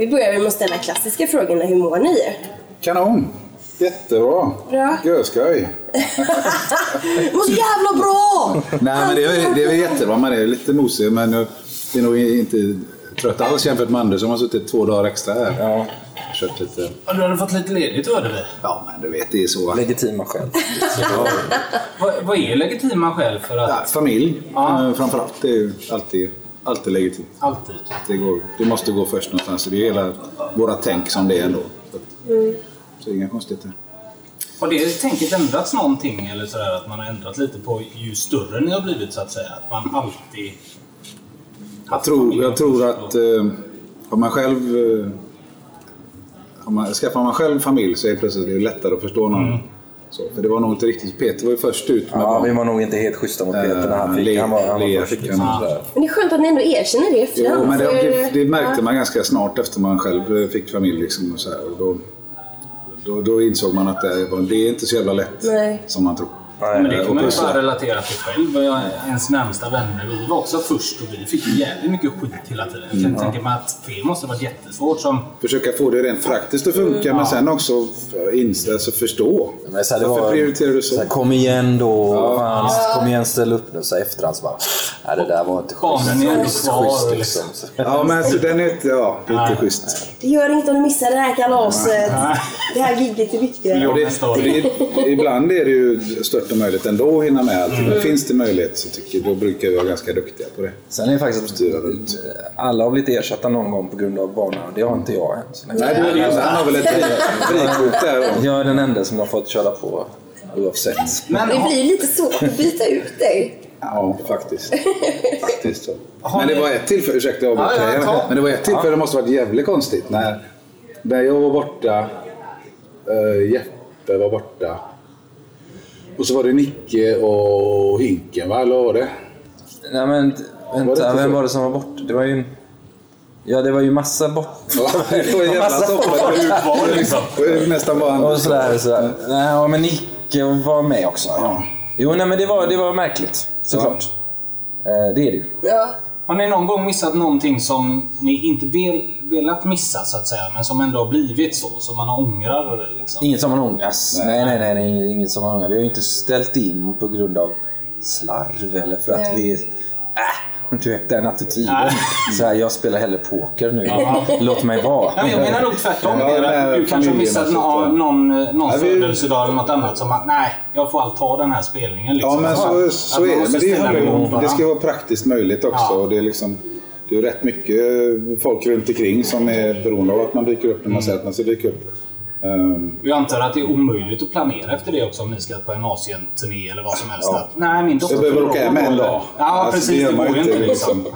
Vi börjar med att ställa klassiska frågorna. Hur mår ni? Kanon! Jättebra! Bra. Görskoj! Mår så jävla bra! Nej men det är, det är väl jättebra. Man är lite mosig men jag är nog inte trött alls jämfört med Anders som har suttit två dagar extra här. Ja, Kört lite... Ja, du hade fått lite ledigt hörde vi. Ja men du vet det är så va. legitima skäl. Vad, vad är legitima skäl för att... Ja, familj Ja. eh, framförallt. Det är ju alltid, alltid legitimt. Alltid. Det, går, det måste gå först någonstans. Det är hela våra tänk som det är ändå. Så, att, så inga konstigheter. Har det tänket ändrats någonting eller sådär att man har ändrat lite på ju större ni har blivit så att säga? Att man alltid... Jag tror, jag tror att eh, har man själv eh, har man, skaffar man själv familj så är det plötsligt det är lättare att förstå någon. Så, för det var nog inte riktigt, Peter var ju först ut med Ja, barn. vi var nog inte helt schyssta mot Peter när han Eh, fick. Le- Han var, han var Le- försiktig. fick han. Men det är skönt att ni ändå erkänner det efterhand. Jo, men det, för- det, det märkte Ja. man ganska snart efter man själv fick familj. Liksom, och så här, och då, då, då insåg man att det, var, det är inte så jävla lätt Nej. som man tror. Men det kan man ju bara relatera till själv. Jag, ens närmsta vänner, vi var också först och vi fick ju jävligt mycket skit hela tiden. Jag kan tänka mig att för er måste det varit jättesvårt som... Försöka få det rent praktiskt att funka men sen också inse, alltså förstå. Men så här, det Varför var- prioriterar du så? Så här, kom igen då, fan, kom igen ställ upp nu. Så här efterhand så bara, nej det där var inte Barnen är schysst. kvar, schysst liksom. Så- Ja men alltså, den är inte, ja, det är inte schysst. Det gör inget om du missar det här kalaset. Det här giget är viktigare. Och det, och det, ibland är det ju stört omöjligt ändå att hinna med allting. Men finns det möjlighet så tycker jag, då brukar vi vara ganska duktiga på det. Sen är det faktiskt Styra runt. alla har blivit ersatta någon gång på grund av barnen och det har inte jag än. Så länge. Nej, du, han har väl ett fri- frikort där. Jag är den enda som har fått köra på oavsett. Men Det blir lite svårt att byta ut dig. Ja, faktiskt. faktiskt så. Men det var ett tillfälle, ursäkta jag avbryter. Men det var ett tillfälle, det måste ha varit jävligt konstigt. När, när jag var borta, uh, Jeppe var borta. Och så var det Nicke och Hinken, va? Eller vad var det? Nej men Var vänta, inte vem var det som var borta? Det var ju... Ja, det var ju massa bort... Ja, det var jävla Massa soppa. var liksom. Var Nästan bara en... Och sådär. Så, nej, ja, men Nicke var med också. Ja. Jo, nej, men det var, det var märkligt. Såklart. Eh, det är det ju. Ja. Har ni någon gång missat någonting som ni inte vel, velat missa så att säga, men som ändå har blivit så, som man ångrar? Liksom? Inget som man ångas. Nej, nej, nej, nej, inget som man ångar. Vi har ju inte ställt in på grund av slarv eller för att Nej. vi... Äh, du vet, den attityden. Så här, jag spelar hellre poker nu. Låt mig vara. Men jag menar nog tvärtom. Ja, du kanske har missat någon, någon, någon Ja, vi- födelsedag eller något annat som att nej, jag får allt ta den här spelningen. Liksom. Ja, men så, så man är det. Men det, handlar det ska vara praktiskt möjligt också. Ja. Och det, är liksom, det är rätt mycket folk runt omkring som är beroende av att man dyker upp när man säger att man ska dyka upp. Ehm, Jag antar att det är omöjligt att planera efter det också om ni ska på en Asien-turné eller vad som helst. Ja. Att, nej, min dotter Jag behöver åka hem en dag. Ja, Alltså, precis. det Det, går ju inte, inte liksom. liksom.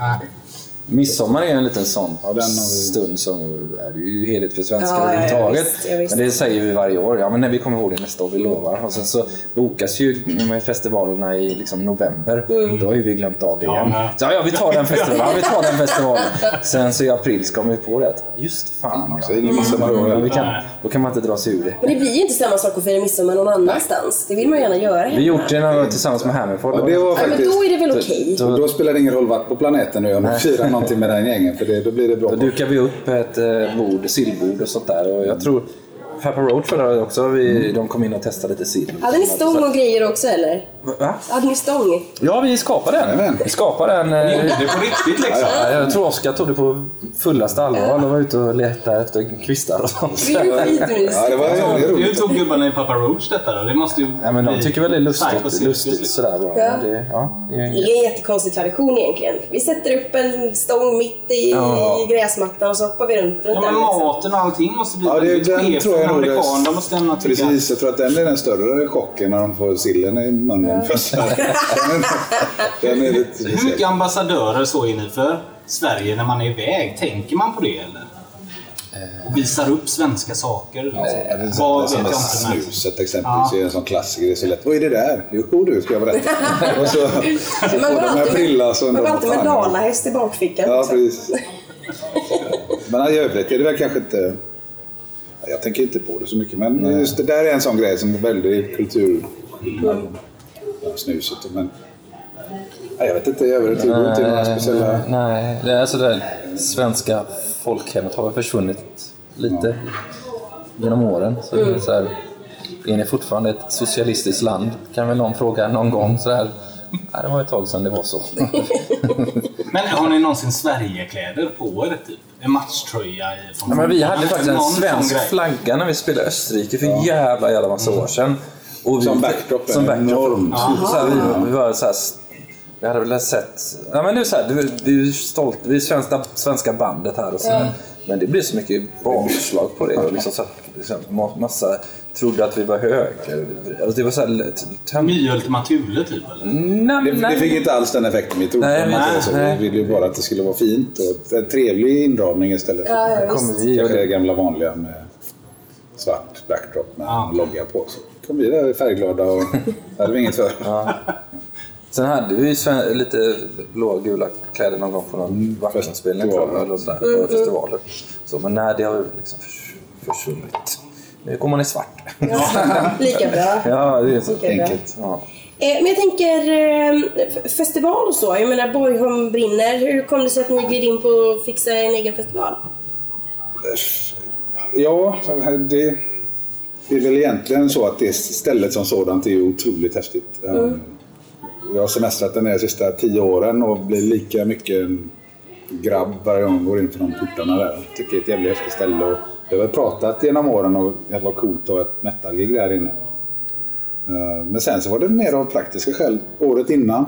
Midsommar är en liten sån Ja, vi- stund som är det ju heligt för svenskar Ja, ja, ja, överhuvudtaget. ja, men det säger vi varje år. Ja, men när vi kommer ihåg det nästa år, vi lovar. Och sen så bokas ju med festivalerna i liksom november. Mm. Då har ju vi glömt av det igen. men- Så, ja, vi tar den festivalen. Ja, vi tar den festivalen. Sen så i april så kommer vi på det att just fan så ja. ingen midsommar då Ja, vi kan, då kan man inte dra sig ur det. Men det blir ju inte samma sak att fira midsommar någon annanstans. Det vill man ju gärna göra. Vi har gjort det några år tillsammans med Hammerford. Ja, det var Ja, men faktiskt... då är det väl okej? Då- Och då spelar det ingen roll vart på planeten nu om man firar någonting med den gängen. För det, då blir det bra. Då dukar vi upp ett eh, bord, sillbord och sånt där. Och jag tror Pepper Road förra året också, vi, de kom in och testade lite sill. Hade ni stång och grejer också eller? Va? Hade ni stång? Ja, vi skapade en. Jajamän. Vi skapade en. Ni eh, det på riktigt liksom. Ja, jag tror Oskar tog det på fullaste allvar och var ute och letade efter kvistar och sånt. Det är ju skitmysigt. Ja, det var jävligt Hur roligt. tog gubbarna i Papa Roach detta då? Det måste ju Ja, men de tycker väl det är lustigt, lustigt sådär bara. Ja. Det, ja, det är Det inget. är en jättekonstig tradition egentligen. Vi sätter upp en stång mitt i, Ja. gräsmattan och så hoppar vi runt, runt Ja, men den, liksom. maten och allting måste bli Ja, det, väldigt den tror jag nog. De måste. Precis, jag tror att den är den större chocken när de får sillen i munnen. Först. den, den är lite Hur mycket ambassadörer så är ni för Sverige när man är iväg? Tänker man på det eller? Och visar upp svenska saker? Liksom. Ja, det är Vad vet jag inte. Snuset exempelvis är en sån klassiker. Det är så lätt. Vad är det där? Jo du, ska jag berätta. Och så, så får Man går de alltid prilla. man går alltid med dalahäst i bakfickan. Ja, också. precis. Men i övrigt är det väl kanske inte... Jag tänker inte på det så mycket. Men just det där är en sån grej som är väldigt kulturskillnad. Ja, Snuset. Men... Nej, jag vet inte. I övrigt. Det går inte några speciella... Nej, det är alltså det. svenska folkhemmet har försvunnit lite genom åren. Så det är, så här, är ni fortfarande ett socialistiskt land? Kan väl någon fråga någon gång. Så här. Nej, det var ett tag sedan det var så. Men har ni någonsin Sverigekläder på er? Typ? En matchtröja? i- Från Ja, men vi hade faktiskt en svensk flagga när vi spelade Österrike för jävla jävla massa år sedan. Och vi, Som backdrop, Som backdrop. enormt. Så här, vi, vi var så här, vi hade väl sett... Ja, men det är så här, det- vi är stolt, vi är svenska, svenska bandet här och så. Men det blir så mycket bakslag på det. Och liksom så liksom, ma- massa trodde att vi var höger. Alltså, det var så här... My-Ultima Thule typ? Eller? Nej, Det, det nej. fick inte alls den effekten vi trodde. Nej, om vi- att det var så. nej. Vi ville ju bara att det skulle vara fint och en trevlig inramning istället för Ja, ja, kommer vi kanske det gamla vanliga med svart backdrop med Ja. logga på. Så kom vi där färgglada och det hade vi inget för. Sen hade vi ju lite blåa gula kläder någon gång på någon vattenspelning tror jag, eller sådär, på festivaler. Så, men nej, det har ju liksom förs- försvunnit. Nu går man i svart. Lika bra. Ja, det är så bra. enkelt. Ja. Eh, Men jag tänker eh, f- festival och så. Jag menar Borgholm brinner. Hur kom det sig att ni gled in på att fixa en egen festival? Ja, det, det är väl egentligen så att det stället som sådant är otroligt häftigt. Um, Jag har semestrat där nere de sista tio åren och blir lika mycket en grabb varje gång jag går in för de portarna där. Jag tycker det är ett jävligt häftigt ställe. Och jag har pratat genom åren om att det var coolt att ha ett metalgig där inne. Uh, Men sen så var det mer av praktiska skäl. Året innan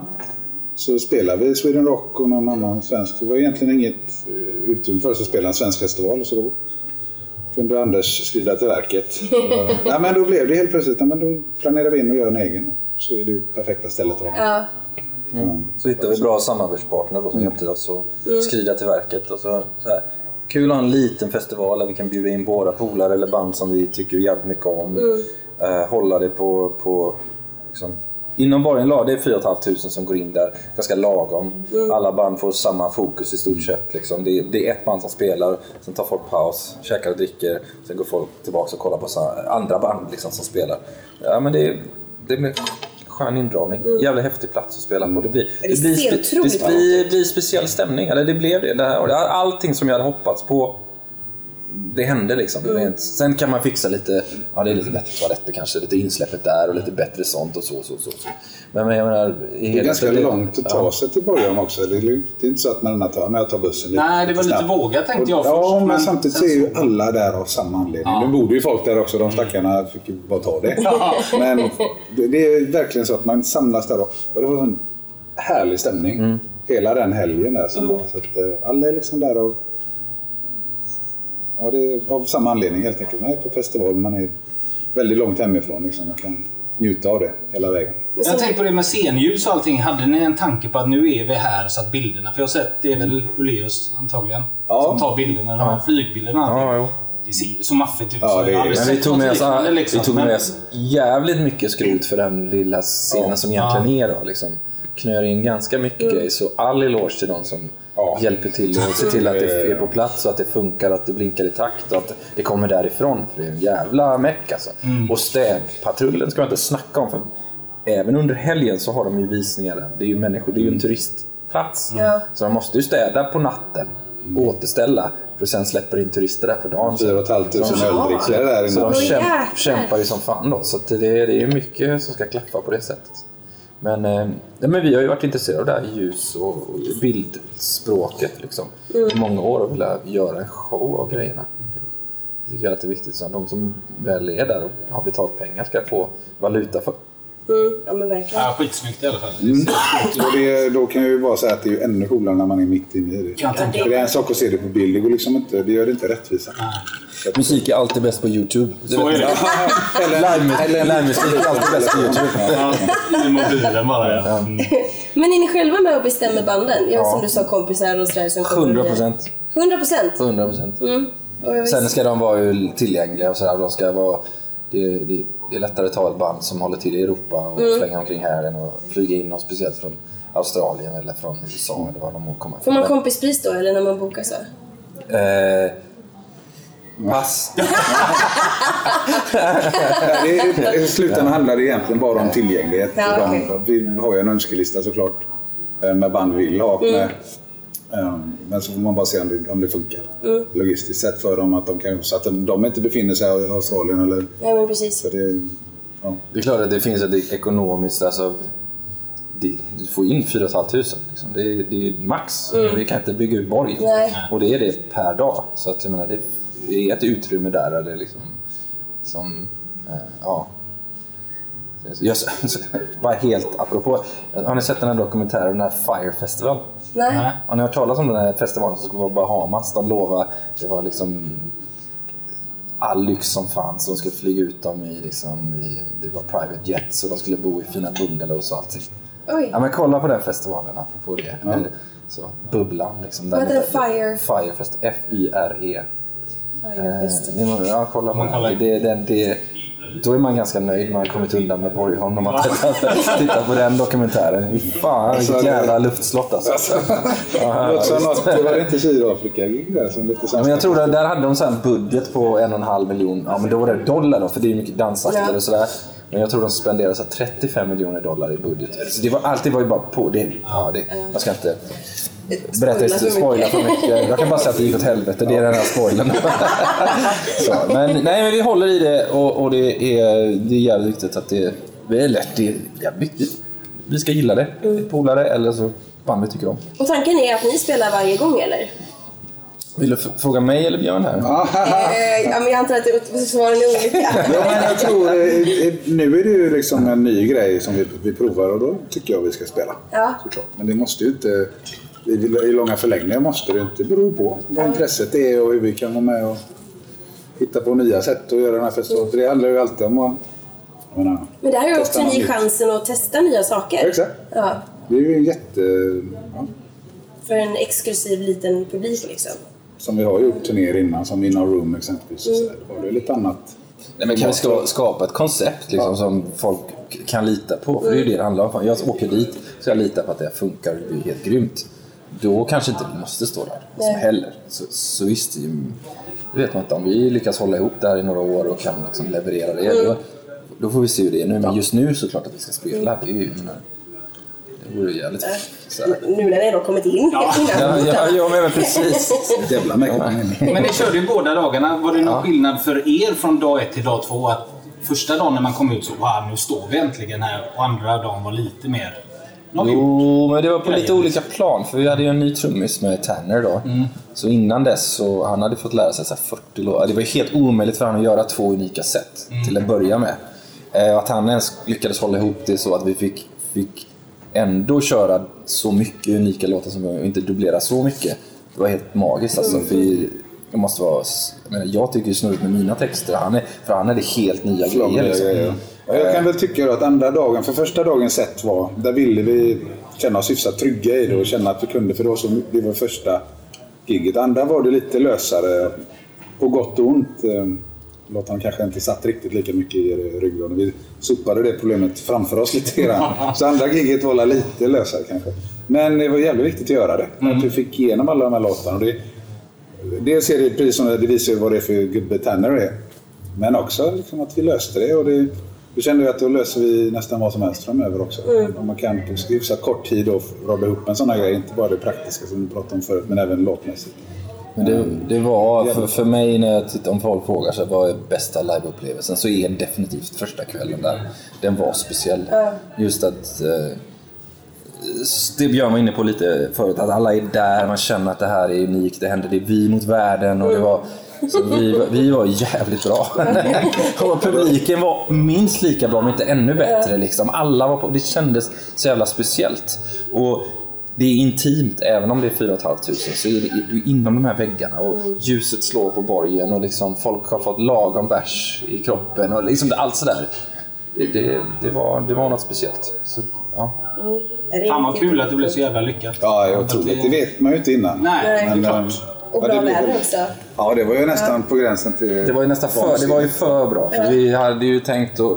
så spelade vi Sweden Rock och någon annan svensk. Det var egentligen inget eh, utrymme för oss att spela en svensk festival. Så då kunde Anders skrida till verket. ja, men då blev det helt plötsligt, ja, men då planerar vi in och gör en egen. Så är det ju perfekta stället att vara. Ja. Så hittade vi bra samarbetspartner då som hjälpte oss att skrida till verket. Och så, så här. Kul att ha en liten festival där vi kan bjuda in våra polare eller band som vi tycker jävligt mycket om. Eh, hålla det på, på liksom, Inom Borgen lag, det är 4 500 som går in där, ganska lagom. Alla band får samma fokus i stort sett. Liksom. Det, är, det är ett band som spelar, sen tar folk paus, käkar och dricker, sen går folk tillbaka och kollar på andra band liksom, som spelar. Ja, men det, är- det är skön inramning. Jävligt häftig plats att spela på. Det blir, Det ser spe- otroligt det blir, blir speciell stämning. Eller det blev det. det här, allting som jag hade hoppats på det hände liksom. Rent. Sen kan man fixa lite, ja det är lite bättre toaletter kanske, lite insläppet där och lite bättre sånt och så. så, så, så. Men, men jag menar, i Det är ganska det- långt att ta sig till Borgholm också. Det är, det är inte så att man tar, men jag tar bussen. Nej, det var lite snabbt. vågat tänkte jag Och- först. Ja, men, men samtidigt så är ju så- alla där av samma anledning. Ja. Nu borde ju folk där också, de stackarna fick ju bara ta det. Ja. Men det, det är verkligen så att man samlas där och, och det var en härlig stämning. Mm. Hela den helgen där som var. Så att, eh, alla är liksom där av, ja, det är av samma anledning helt enkelt. Man är på festival, man är väldigt långt hemifrån. Liksom. Man kan njuta av det hela vägen. Jag tänkte på det med scenljus och allting. Hade ni en tanke på att nu är vi här så att bilderna... För jag har sett, det är väl Ulleus antagligen, Ja. som tar bilderna. De här flygbilderna och allting. Ja, jo. Det ser ju så maffigt ut. Ja, det är- har Men vi tog, med oss, liksom. vi tog med oss jävligt mycket skrot för den lilla scenen som egentligen är. Då, liksom. Knör in ganska mycket grejer. Så all eloge till de som Ja. hjälper till och ser till att det är på plats och att det funkar, att det blinkar i takt och att det kommer därifrån. För det är en jävla meck alltså. Och städpatrullen ska man inte snacka om. För även under helgen så har de ju visningar där. Det är ju människor, det är ju en turistplats. Ja. Så de måste ju städa på natten, återställa, för sen släpper in turister där på dagen. 4 500 öldrickare där Så inne. de Oj, kämp, kämpar ju som fan då. Så det, det är ju mycket som ska klaffa på det sättet. Men, eh, nej, men vi har ju varit intresserade av det här ljus och och bildspråket liksom, i många år och velat göra en show av grejerna. Det tycker jag att det är viktigt. Så att de som väl är där och har betalt pengar ska få valuta för. Mm, ja men verkligen. Ja, skitsnyggt i alla fall. Och det, då kan jag ju bara säga att det är ju ännu coolare när man är mitt inne i det. Kan jag tänka För det är en sak att se det på bild, det, går liksom inte, det gör det inte rättvisa. Musik är alltid bäst på Youtube. Så är det. Live- Livemusik är alltid bäst på Youtube. Ja, I mobilen bara ja. Men är ni själva med och bestämmer banden? Ja, som du sa, kompisar och sådär som kommer 100 via- procent. 100 procent? 100 procent. Mm. Jag Sen ska de vara ju tillgängliga och sådär. De ska vara, det, det, det är lättare att ta ett band som håller till i Europa och Mm. flänga omkring här än att flyga in någon speciellt från Australien eller från USA eller var de må komma Får man ifrån. kompispris då, eller när man bokar så? Eh, pass. Nej, det är, I slutändan handlar det egentligen bara om tillgänglighet. Ja, okej. Vi har ju en önskelista såklart eh, med band vi vill ha. Med, Eh, Men så får man bara se om det, om det funkar. Logistiskt sett för dem. Att de kan, så att de, de inte befinner sig i Australien. Eller, Ja, men precis. det, ja. Det är klart att det finns ett ekonomiskt, alltså, det, du får in 4 500 liksom. det, är- det är max. Vi kan inte bygga ut Borg. Nej. Och det är det per dag. Så att, jag menar, det är ett utrymme där, det liksom, som, eh, ja. Jag, bara helt apropå, har ni sett den här dokumentären, den här Fire Festival? Nej. Har ni hört talas om den här festivalen som skulle vara Bahamas? De lovade, det var liksom all lyx som fanns. De skulle flyga ut dem i, liksom, i det var private jets och de skulle bo i fina bungalows och allt. Oj. Ja men kolla på den festivalen apropå det. Eller, Så, bubblan liksom. Vad heter? Fire? Fire Fest, F-Y-R-E. Fire Eh, Festival. var- ja, kolla på den. Det, det, det, då är man ganska nöjd man har kommit undan med Borgholm om man tittar, tittar på den dokumentären. Fan vilket Alltså, jävla luftslott alltså. Det också visst. något, det var inte Sydafrika där som lite Ja, men jag tror att där hade de en budget på en och en halv miljon. Ja, men då var det dollar då, för det är mycket dansakter och sådär. Men jag tror de spenderade så här 35 miljoner dollar i budget. Så det var, alltid var ju bara på det. Ja, det jag ska inte berätta, Spoila för spoila för mycket. Jag kan bara säga att det gick åt helvete. Det är den här spoilern. så, men, nej, men vi håller i det och, och det, är, det är jävligt viktigt att det, det är lätt. Det är jävligt viktigt. Vi ska gilla det. Polare eller så band vi tycker om. Och tanken är att ni spelar varje gång eller? Vill du fråga mig eller Björn här? Eh, ja, men jag antar att det- svaren är olika. Ja, men jag tror, eh, eh, nu är det ju liksom en ny grej som vi, vi provar och då tycker jag vi ska spela. Ja. Såklart. Men det måste ju inte, i, långa förlängningar måste det inte bero på vad intresset är och hur vi kan vara med och hitta på nya sätt att göra den här festivalen. För det handlar ju alltid om att menar, Men det här är ju också ni chansen att testa nya saker. Exakt. Ja, Det är ju en jätte... Ja, för en exklusiv liten publik liksom. som vi har gjort turnéer innan, som In Our Room exempelvis. Mm. Så där, det lite annat. Nej, men kan vi ska, skapa ett koncept liksom, som folk kan lita på? För det är ju det det handlar om. Jag åker dit så jag litar på att det funkar och det blir helt grymt. Då kanske inte vi måste stå där liksom, heller. Så, så visst, det vet man inte. Om vi lyckas hålla ihop det här i några år och kan liksom leverera det, då, då får vi se hur det är nu. Men just nu såklart att vi ska spela. Det, är ju, jag menar, det vore jävligt så här. Nu när ni ändå kommit in Ja. innan. Ja, ja, ja, men precis. Jävla. Men ni körde ju båda dagarna. Var det någon skillnad för er från dag ett till dag två? Att första dagen när man kom ut så wow, nu står vi äntligen här. Och andra dagen var lite mer... Har. Jo, men det var på lite olika plan. För vi hade ju en ny trummis med Tanner då. Så innan dess så han hade fått lära sig så här 40 låtar. Det var ju helt omöjligt för honom att göra två unika set till att börja med. Eh, och att han ens lyckades hålla ihop det så att vi fick, fick ändå köra så mycket unika låtar som vi inte dubblera så mycket. Det var helt magiskt alltså. För jag måste vara... Jag, menar, jag tycker snurrigt med mina texter. Han är, för han är det helt nya grejer. Liksom. Ja, jag kan väl tycka att andra dagen, för första dagens set var, där ville vi känna oss hyfsat trygga i det och känna att vi kunde, för det var, så, det var första giget. Andra var det lite lösare, på gott och ont. Eh, Låtarna kanske inte satt riktigt lika mycket i ryggraden. Vi sopade det problemet framför oss lite grann. Så andra giget var lite lösare kanske. Men det var jävligt viktigt att göra det. Att vi fick igenom alla de här låtarna. Och det, dels är det precis som det visar vad det är för gubbe Tanner är. Men också liksom att vi löste det. Och det vi kände ju att då löser vi nästan vad som helst framöver också. Om man kan på hyfsat kort tid då rodda ihop en sån här grej. Inte bara det praktiska som vi pratade om förut, men även låtmässigt. Men det, det var, för, för mig när jag tittar, om folk frågar sig vad är bästa liveupplevelsen så är definitivt första kvällen där. Den var speciell. Just att eh, det Björn var inne på lite förut, att alla är där, man känner att det här är unikt, det händer, det är vi mot världen och det var så vi, vi var jävligt bra. och publiken var minst lika bra, om inte ännu bättre. Liksom. Alla var på, det kändes så jävla speciellt. Och det är intimt, även om det är 4 500 så är det inom de här väggarna och ljuset slår på borgen och liksom folk har fått lagom bärs i kroppen och liksom allt sådär. Det, det, det, var, det var något speciellt. Så, ja. Fan vad kul att det blev så jävla lyckat. Ja, jag tror det. Det vet man ju inte innan. Nej, det är Men, klart. ehm, Och ja, bra det blir- väder också. Ja, det var ju nästan på gränsen till... Det var ju nästan för, det var ju för bra. För vi hade ju tänkt att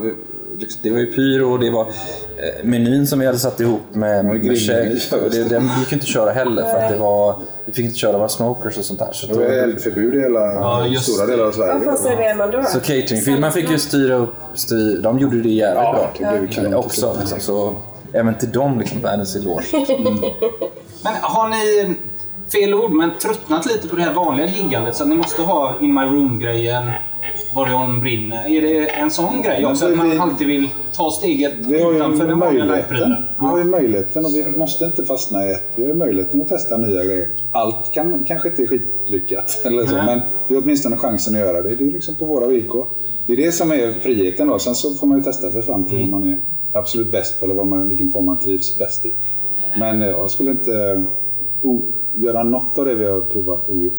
liksom, det var ju pyro och det var eh, menyn som vi hade satt ihop med, med grillmeny, käk. det, den gick inte att köra heller för att det var, vi fick inte köra våra smokers och sånt där. Så, Det var eldförbud i hela Ja, just stora delar av Sverige. fan serverar man då? så cateringfirman fick ju styra upp, styr, de gjorde det jävligt Ja, bra. det blev kanon. också. Liksom, så, även till dem liksom, världens eloge. Men har ni... fel ord, men tröttnat lite på det här vanliga giggandet. Så att ni måste ha In My Room-grejen, Borgholm brinner. Är det en sån grej också? Att man vi- alltid vill ta steget Vi har ju utanför den vanliga liveprylen? Vi har ju möjligheten och vi måste inte fastna i ett. Vi har ju möjligheten att testa nya grejer. Allt kan, kanske inte är skitlyckat, eller så, Nej. men vi har åtminstone chansen att göra det. Det är liksom på våra villkor. Det är det som är friheten. Då. Sen så får man ju testa sig fram till vad man är absolut bäst på eller vad man, vilken form man trivs bäst i. Men eh, jag skulle inte o, göra något av det vi har provat ogjort.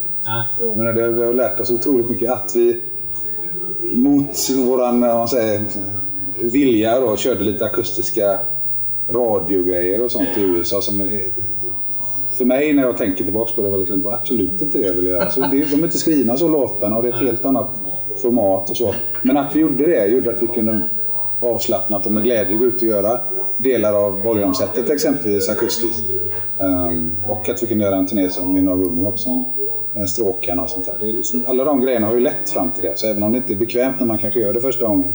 Menar, det, vi har lärt oss otroligt mycket att vi mot våran vad man säger, vilja då, körde lite akustiska radiogrejer och sånt i USA. Som för mig när jag tänker tillbaka på det var liksom, det var absolut inte det jag ville göra. Så det, de är inte skrivna så låtarna och det är ett helt annat format och så. Men att vi gjorde det gjorde att vi kunde avslappnat och med glädje gå ut och göra delar av Borgholmssättet exempelvis akustiskt. Um, och att vi kunde göra en turné som i några också. Med stråkarna och sånt där. Det är liksom, alla de grejerna har ju lett fram till det. Så även om det inte är bekvämt när man kanske gör det första gången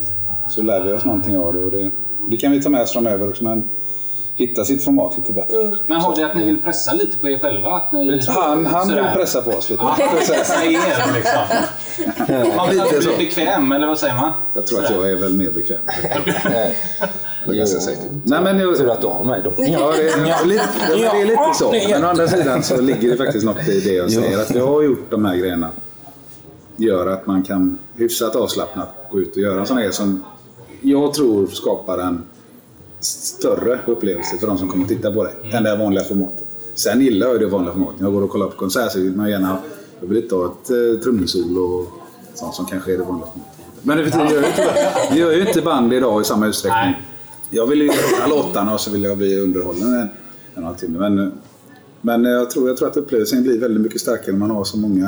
så lär vi oss någonting av det. Och det, det kan vi ta med oss framöver också. Men hitta sitt format lite bättre. Men har det att ni vill pressa lite på er själva? Att ni, Han, han vill pressa på oss lite. Ja, pressa er liksom. Man alltid så. bekväm, eller vad säger man? Jag tror att jag är väl mer bekväm. Det är ganska säkert. Nej, men jag, Tur att du har mig då. Ja, det är, lite, det är lite så. Men å andra sidan så ligger det faktiskt något i det jag säger. Att vi har gjort de här grejerna gör att man kan hyfsat avslappnat gå ut och göra en sån här som jag tror skapar en större upplevelse för de som kommer att titta på det än det vanliga formatet. Sen gillar jag det vanliga formatet. När jag går och kollar på konsert så vill man gärna jag vill inte ha ett eh, trumsolo och sånt som kanske är det vanliga formatet. Men det betyder gör ju inte, vi gör ju inte band idag i samma utsträckning. Nej. Jag vill ju höra låtarna och så vill jag bli underhållen en, en och en halv timme. Men, men jag, tror, jag tror att upplevelsen blir väldigt mycket starkare när man har så många...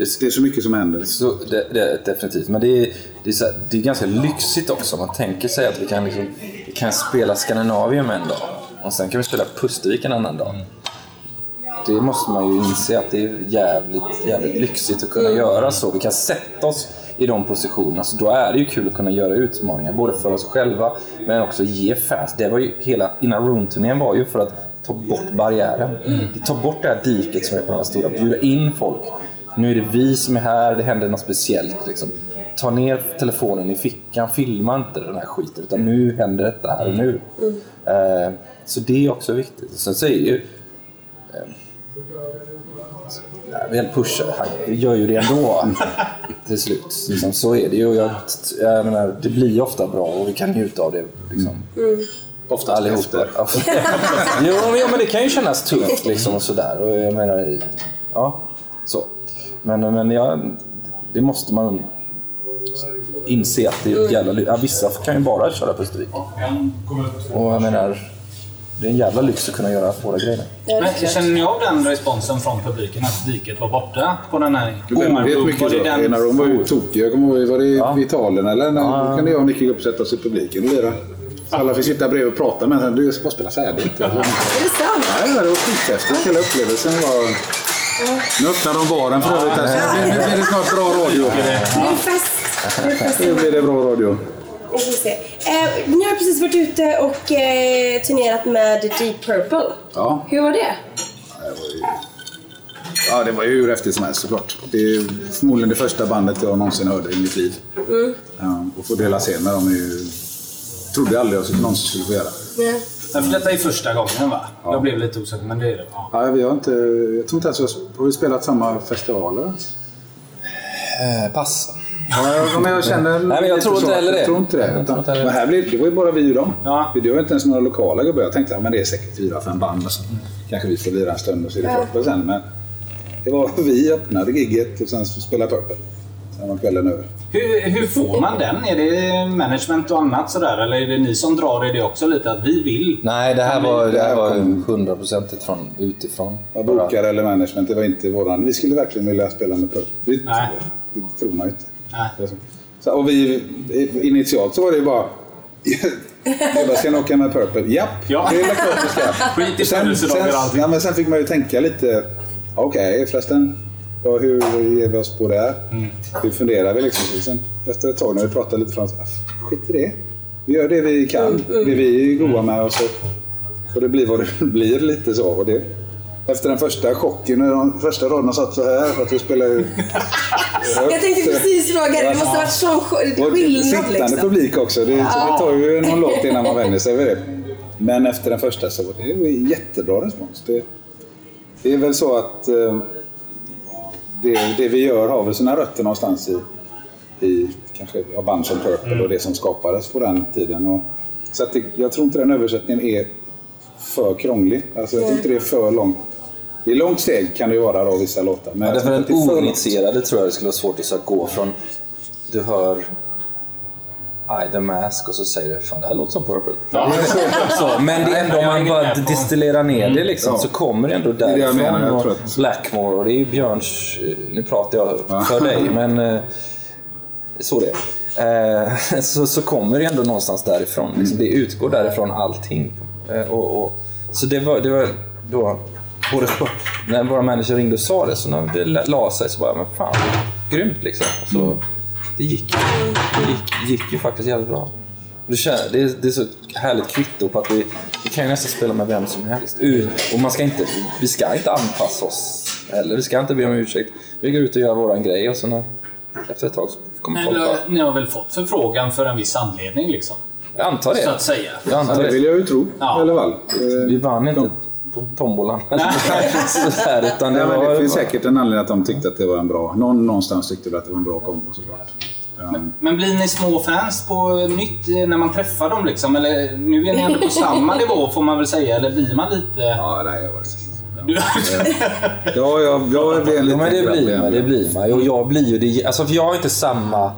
Det, det är så mycket som händer. Så det, det, definitivt. Men det är, det, är så det är ganska lyxigt också. Man tänker sig att vi kan, liksom, vi kan spela Skandinavium en dag och sen kan vi spela Pustervik en annan dag. Det måste man ju inse att det är jävligt, jävligt lyxigt att kunna göra så. Vi kan sätta oss i de positionerna. Så då är det ju kul att kunna göra utmaningar, både för oss själva men också ge fans. Det var ju hela Inna Room-turnén var ju för att ta bort barriären. Vi tar bort det här diket som är på den här stora, bjuda in folk. Nu är det vi som är här, det händer något speciellt. Liksom. Ta ner telefonen i fickan, filma inte den här skiten. Utan nu händer detta här och nu. Eh, så det är också viktigt. Sen så är ju... Eh, vi pushar, han gör ju det ändå till slut. Liksom, så är det ju. Jag, jag menar, det blir ofta bra och vi kan njuta av det. Liksom. Ofta allihopa. jo, men, ja, men det kan ju kännas tungt liksom och sådär. Och jag menar, ja. Men, men ja, det måste man inse att det är ett jävla ly- ja, Vissa kan ju bara köra på Östervik. Och jag menar, det är en jävla lyx att kunna göra båda grejerna. Men känner ni av den responsen från publiken att diket var borta på den här Var mycket det så. den- de var ju tokiga. Jag kommer ihåg, var det Ja. i Italien eller? När, Då kunde jag och Nicky gå upp och sätta oss i publiken och lira. Alla fick sitta bredvid och prata med sen. Du, jag ska bara spela färdigt. Är det sant? Ja, det var skithäftigt. Hela upplevelsen var... Nu öppnar de baren för övrigt. Nu blir det snart bra radio. Nu fest. Blir det bra radio. Vi får se. Eh, ni har precis varit ute och eh, turnerat med Deep Purple. Ja. Hur var det? Ja, det var ju hur häftigt som helst såklart. Det är förmodligen det första bandet jag någonsin hörde i mitt liv. Ja, och få dela scen med dem är ju... Trodde jag aldrig jag någonsin skulle få göra. Nej. Men för detta är första gången va? Jag blev lite osäker, men det är det. Ja. Ja, vi har inte... Jag tror inte ens vi har- har vi spelat samma festivaler. Eh, pass. Ja, men jag känner men jag tror inte så. heller det. Jag tror inte det. Jag tror inte heller men här blev, det var ju bara vi och dem. Ja. Det var inte ens några lokala gubbar. Jag tänkte att men det är säkert fyra, fem band. Och så. Kanske vi får lira en stund och så är det Ja. Sen. Men det var vi öppnade gigget och sen så spelade Purple. Var kvällen över. Hur, hur får man den? Är det management och annat sådär? Eller är det ni som drar i det också lite? Att vi vill? Nej, det här var, det här var kom- hundraprocentigt från utifrån. Ja, bokare eller management, det var inte våran. Vi skulle verkligen vilja spela med Purple. Det, Nej. det tror man ju inte. Nej. Så. Och vi, initialt så var det ju bara... Jag ska ni åka med Purple? Japp, Ja. det är väl klart vi ska. Skit i födelsedagar och sen, allting. ja, men sen fick man ju tänka lite. Okej förresten, ja, hur ger vi oss på det här? Mm. Hur funderar vi liksom? Så Sen, efter ett tag när vi pratade lite fram ah, skit i det. Vi gör det vi kan, Mm, det vi är goda med och så får det bli vad det blir lite så. Och det, Efter den första chocken, när de första raderna satt så här, för att vi spelade ju... Jag tänkte precis fråga det. Det måste ha varit sån sk- Och skillnad sittande liksom. publik också. Det, så det tar ju någon låt innan man vänjer sig vid det. Men efter den första så var det ju jättebra respons. Det, det är väl så att eh, det, det vi gör har väl sina rötter någonstans i, i kanske ja, band som Purple och det som skapades på den tiden. Och, så att det, jag tror inte den översättningen är för krånglig. Alltså, jag tror inte det är för långt. I långt steg kan det ju vara då, vissa låtar. Men Ja, för tror den inte det är för långt. oinitierade tror jag det skulle vara svårt att gå från... Du hör I the Mask och så säger du fan det här låter som Purple. så, men det är ändå om man bara distillerar ner det liksom, Ja. så kommer det ändå är det jag därifrån. menar, jag och Blackmore och det är ju Björns... Nu pratar jag för dig men eh, så det är. Eh, så, så kommer det ändå någonstans därifrån. Liksom, det utgår därifrån allting. Eh, och, och, så det var, det var då, både när våra manager ringde och sa det, så när det la- sig så bara, men fan, grymt liksom. Så, det gick, det gick, gick ju faktiskt jävligt bra. Det, är, det är så härligt kvitto på att vi, vi kan ju nästan spela med vem som helst. Och man ska inte, vi ska inte anpassa oss heller. Vi ska inte be om ursäkt. Vi går ut och gör våran grej och så när, efter ett tag så kommer folk bara... ni har väl fått förfrågan för en viss anledning liksom? Jag antar det. Så att säga. Jag Ja, antar det vill jag ju tro Ja. i alla fall. Vi vann inte på tombolan. Sådär, utan det, var, finns säkert en anledning att de tyckte att det var en bra... Någon någonstans tyckte att det var en bra kombo såklart. Men blir ni små fans på nytt när man träffar dem liksom? Eller nu är ni ändå på samma nivå får man väl säga. Eller blir man lite... ja, nej, jag var... Ja, jag, jag blev Ja, men det blir man. Det blir man. Och jag blir ju det. Alltså, för jag har inte samma,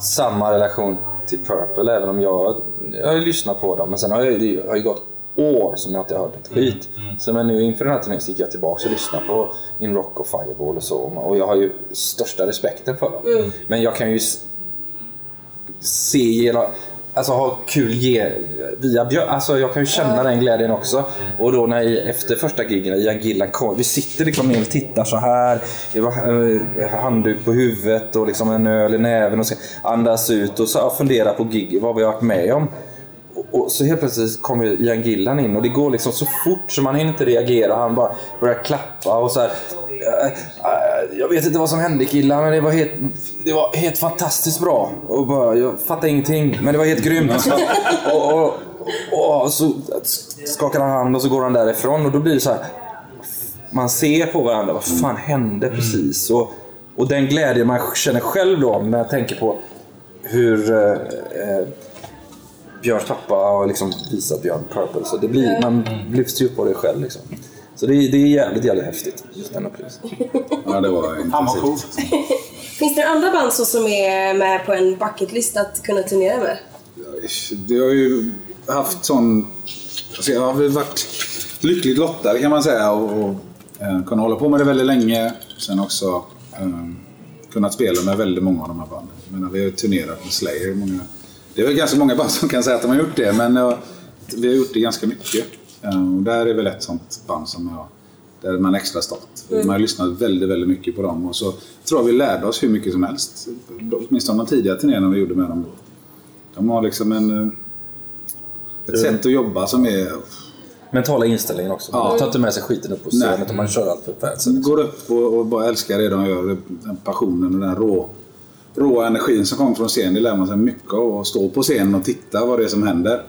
samma relation till Purple, även om jag, jag har lyssnat på dem. Men sen har jag, det har ju gått år som jag inte har hört ett skit. Så men nu inför den här turnén gick jag tillbaka och lyssnade på In Rock och Fireball och så. Och jag har ju största respekten för dem. Men jag kan ju se genom... Alltså ha kul ge, via Björn. Alltså jag kan ju känna den glädjen också. Och då när i- efter första gigen när Ian Gillan kom. Vi sitter liksom ner och tittar så här. Det var eh, handduk på huvudet och liksom en öl i näven och så andas ut och så fundera på gig, vad vi har varit med om. Och, och så helt plötsligt kommer Ian Gillan in och det går liksom så fort så man hinner inte reagera. Han bara börjar klappa och så här. "Eh, eh, Jag vet inte vad som hände killar men det var helt, det var helt fantastiskt bra. Och bara, jag fattar ingenting men det var helt grymt. och, och, och, och så skakar han hand och så går han därifrån och då blir det så här. Man ser på varandra, vad fan hände precis? Och, och den glädje man känner själv då när jag tänker på hur eh, eh, Björns pappa har liksom visat Björn Purple. Så det blir, man lyfts ju upp av det själv. Liksom. Så det, är- det är jävligt, jävligt häftigt. Upplevelsen. Ja, det var intensivt. Finns det andra band så som är med på en bucketlist att kunna turnera med? Det har ju haft sån... Alltså jag har väl varit lyckligt lottad kan man säga och, och eh, kunnat hålla på med det väldigt länge. Sen också eh, kunnat spela med väldigt många av de här banden. Jag menar, vi har turnerat med Slayer. Många, det är väl ganska många band som kan säga att de har gjort det men eh, vi har gjort det ganska mycket. Eh, och där är väl ett sånt band som jag där man är extra stolt. Man har lyssnat väldigt, väldigt mycket på dem och så tror jag vi lärde oss hur mycket som helst. Åtminstone de tidiga turnéerna vi gjorde med dem. De har liksom en, eh, ett sätt att jobba som är... Mentala inställningen också. Ja. Man tar inte med sig skiten upp på scenen utan man kör allt för fansen. Går upp och, och bara älskar det de gör. Den passionen och den rå, råa energin som kommer från scenen. Det lär man sig mycket av. Att stå på scenen och titta vad det är som händer.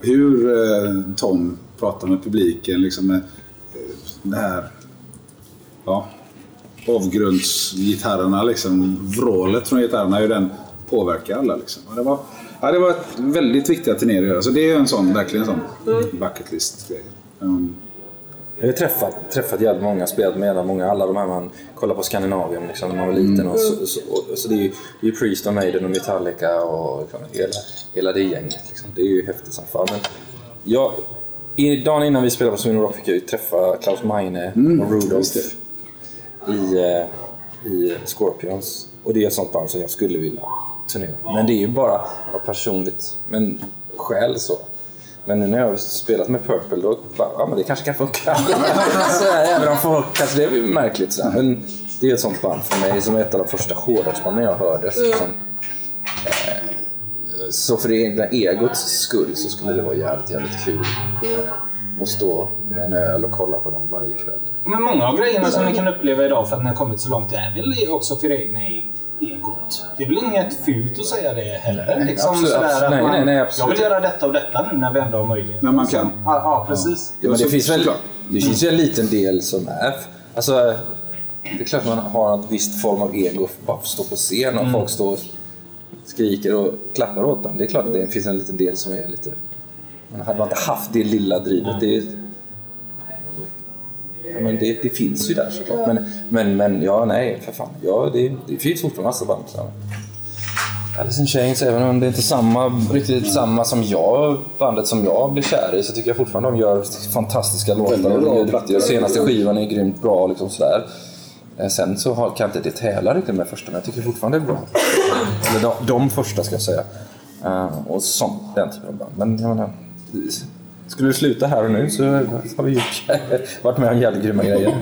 Hur eh, Tom pratar med publiken. Liksom med, eh, det här... Ja, avgrundsgitarrerna, liksom, vrålet från gitarrerna, hur den påverkar alla. Liksom. Och Det, var, ja, det var ett väldigt viktigt turné att göra. Så det är en sån, verkligen en sån bucket list-grej. Um, Jag har träffat, träffat jävligt många, spelat med många, alla de här man kollar på Skandinavien liksom, när man var liten. Och så, så, och, så det är ju, det är ju Priest och Maiden och Metallica och liksom, hela, hela det gänget. Liksom. Det är ju häftigt som fan. Men jag, i, dagen innan vi spelade på Sweden Rock fick jag ju träffa Klaus Meine och Rudolf i, eh, i Scorpions. Och det är ett sånt band som jag skulle vilja turnera. Men det är ju bara av personligt, men skäl så. Men nu när jag har spelat med Purple då, bara, ja men det kanske kan funka. så här, även om folk kanske det är märkligt så här. Men det är ett sånt band för mig som är ett av de första hårdrocksbanden jag hörde. Som, eh, så för det egna egots skull så skulle det vara jävligt, jävligt kul. och stå med en öl och kolla på dem varje kväll. Men många av grejerna som ni kan uppleva idag för att ni har kommit så långt är väl också för egna egot. Det är väl inget fult att säga det heller. Nej, liksom absolut, sådär absolut. att Nej, man, nej, nej, absolut. Jag vill göra detta och detta nu när vi ändå har möjlighet. När man kan. Ja, ja precis. Ja, men det finns väl det finns ju en liten del som är... Alltså, det är klart man har en viss form av ego bara för att stå på scen och folk står och skriker och klappar åt dem. Det är klart att det finns en liten del som är lite... Men hade man inte haft det lilla drivet, det, ja, men det, det finns ju där såklart. Men, men, men ja, nej, för fan. Ja, det, det finns fortfarande massa band. Så. Alice in Chains, även om det inte är samma, riktigt samma som jag, bandet som jag blir kär i, så tycker jag fortfarande de gör fantastiska låtar. Och det senaste skivan är grymt bra. Liksom sådär. Eh, Sen så har, kan inte det tävla riktigt med första, men jag tycker fortfarande det är bra. Eller de, de första ska jag säga. Eh, och sånt, den typen av band. Men jag menar, skulle det sluta här och nu så har vi gjort, varit med om jävligt grymma grejer.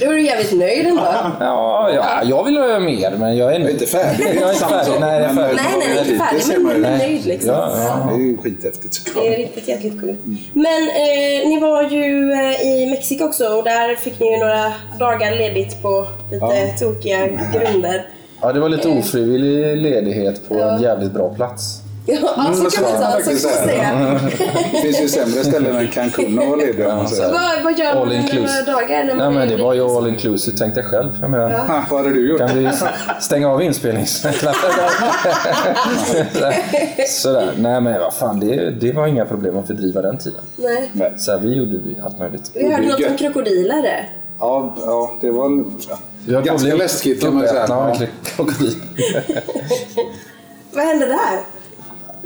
Då är du jävligt nöjd ändå. Ja, ja, jag vill göra mer, men jag är Jag är inte färdig. Jag är inte färdig. Nej, jag är färdig. Nej, nej, nej, inte Det färdig ser men man ju. men nöjd liksom. Ja, ja. Det är ju skithäftigt. Det är riktigt jäkligt coolt. Men eh, ni var ju eh, i Mexiko också och där fick ni ju några dagar ledigt på lite tokiga grunder. Ja, det var lite ofrivillig ledighet på en jävligt bra plats. Ja, Mm, så kan man. Så faktiskt man säga. Det finns ju sämre ställen än Cancun att vara ledig om man säger. Vad, vad gör man All inclusive. några dagar? när man Nej, men det var ju all inclusive, tänk dig själv. Jag menar, Ah, vad hade du gjort? Kan vi stänga av inspelningsknappen? Sådär. Nej men vad fan, det, det var inga problem att fördriva den tiden. Nej. Så här, vi gjorde allt möjligt. Vi hörde något om krokodiler. Ja, ja, det var en- Att ganska läskigt kan man säga. Ja. Vad hände där?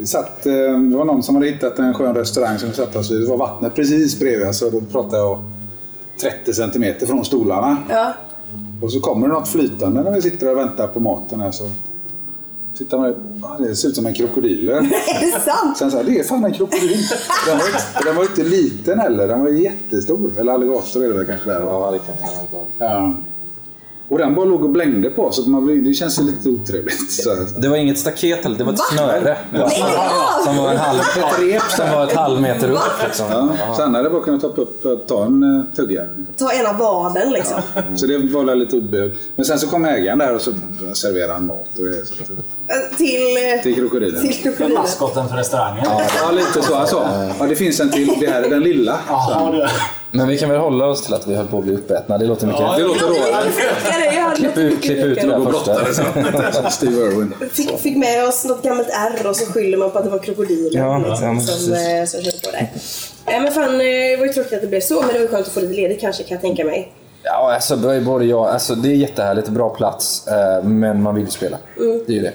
Satt, eh, det var någon som hade hittat en skön restaurang som vi satt oss vid. Det var vattnet precis bredvid. Så då pratade jag 30 centimeter från stolarna. Ja. Och så kommer det något flytande när vi sitter och väntar på maten. Här, så tittar man det ser ut som en krokodil. Är det sant? Sen så här, det är fan en krokodil. Den var, inte- den var inte liten heller, den var jättestor. Eller alligator är det väl kanske där. Ja, det kan jag ha. Ja. Och den bara låg och blängde på så att man det känns ju lite otrevligt. Så. Det var inget staket heller, det var ett Va? snöre. Av! Som var en halv, ett rep som var ett halv meter upp. Liksom. Ja. Sen hade jag bara kunnat ta upp ta en tugga. Ta ena vaden liksom. Så det var väl lite obehagligt. Men sen så kom ägaren där och så serverade han mat och det. Så, Till, eh, till krokodilen. till För krokodilen. maskoten för restaurangen. Ja, lite så. Alltså, ja, det finns en till. Det här är den lilla. Jaha. Men vi kan väl hålla oss till att vi höll på att bli uppätna. Det låter mycket. Det låter råare. Klipp ut, klipp ut det där första. Steve Irwin. Fick, fick med oss något gammalt R och så skyller man på att det var krokodilen Ja, liksom, ja, som, eh, som körde på där. Nej men fan, eh, det var ju tråkigt att det blev så men det var ju skönt att få lite ledigt kanske kan jag tänka mig. Ja, alltså, det är både jag, alltså, det är jättehärligt, bra plats, eh, men man vill ju spela. Det är ju det.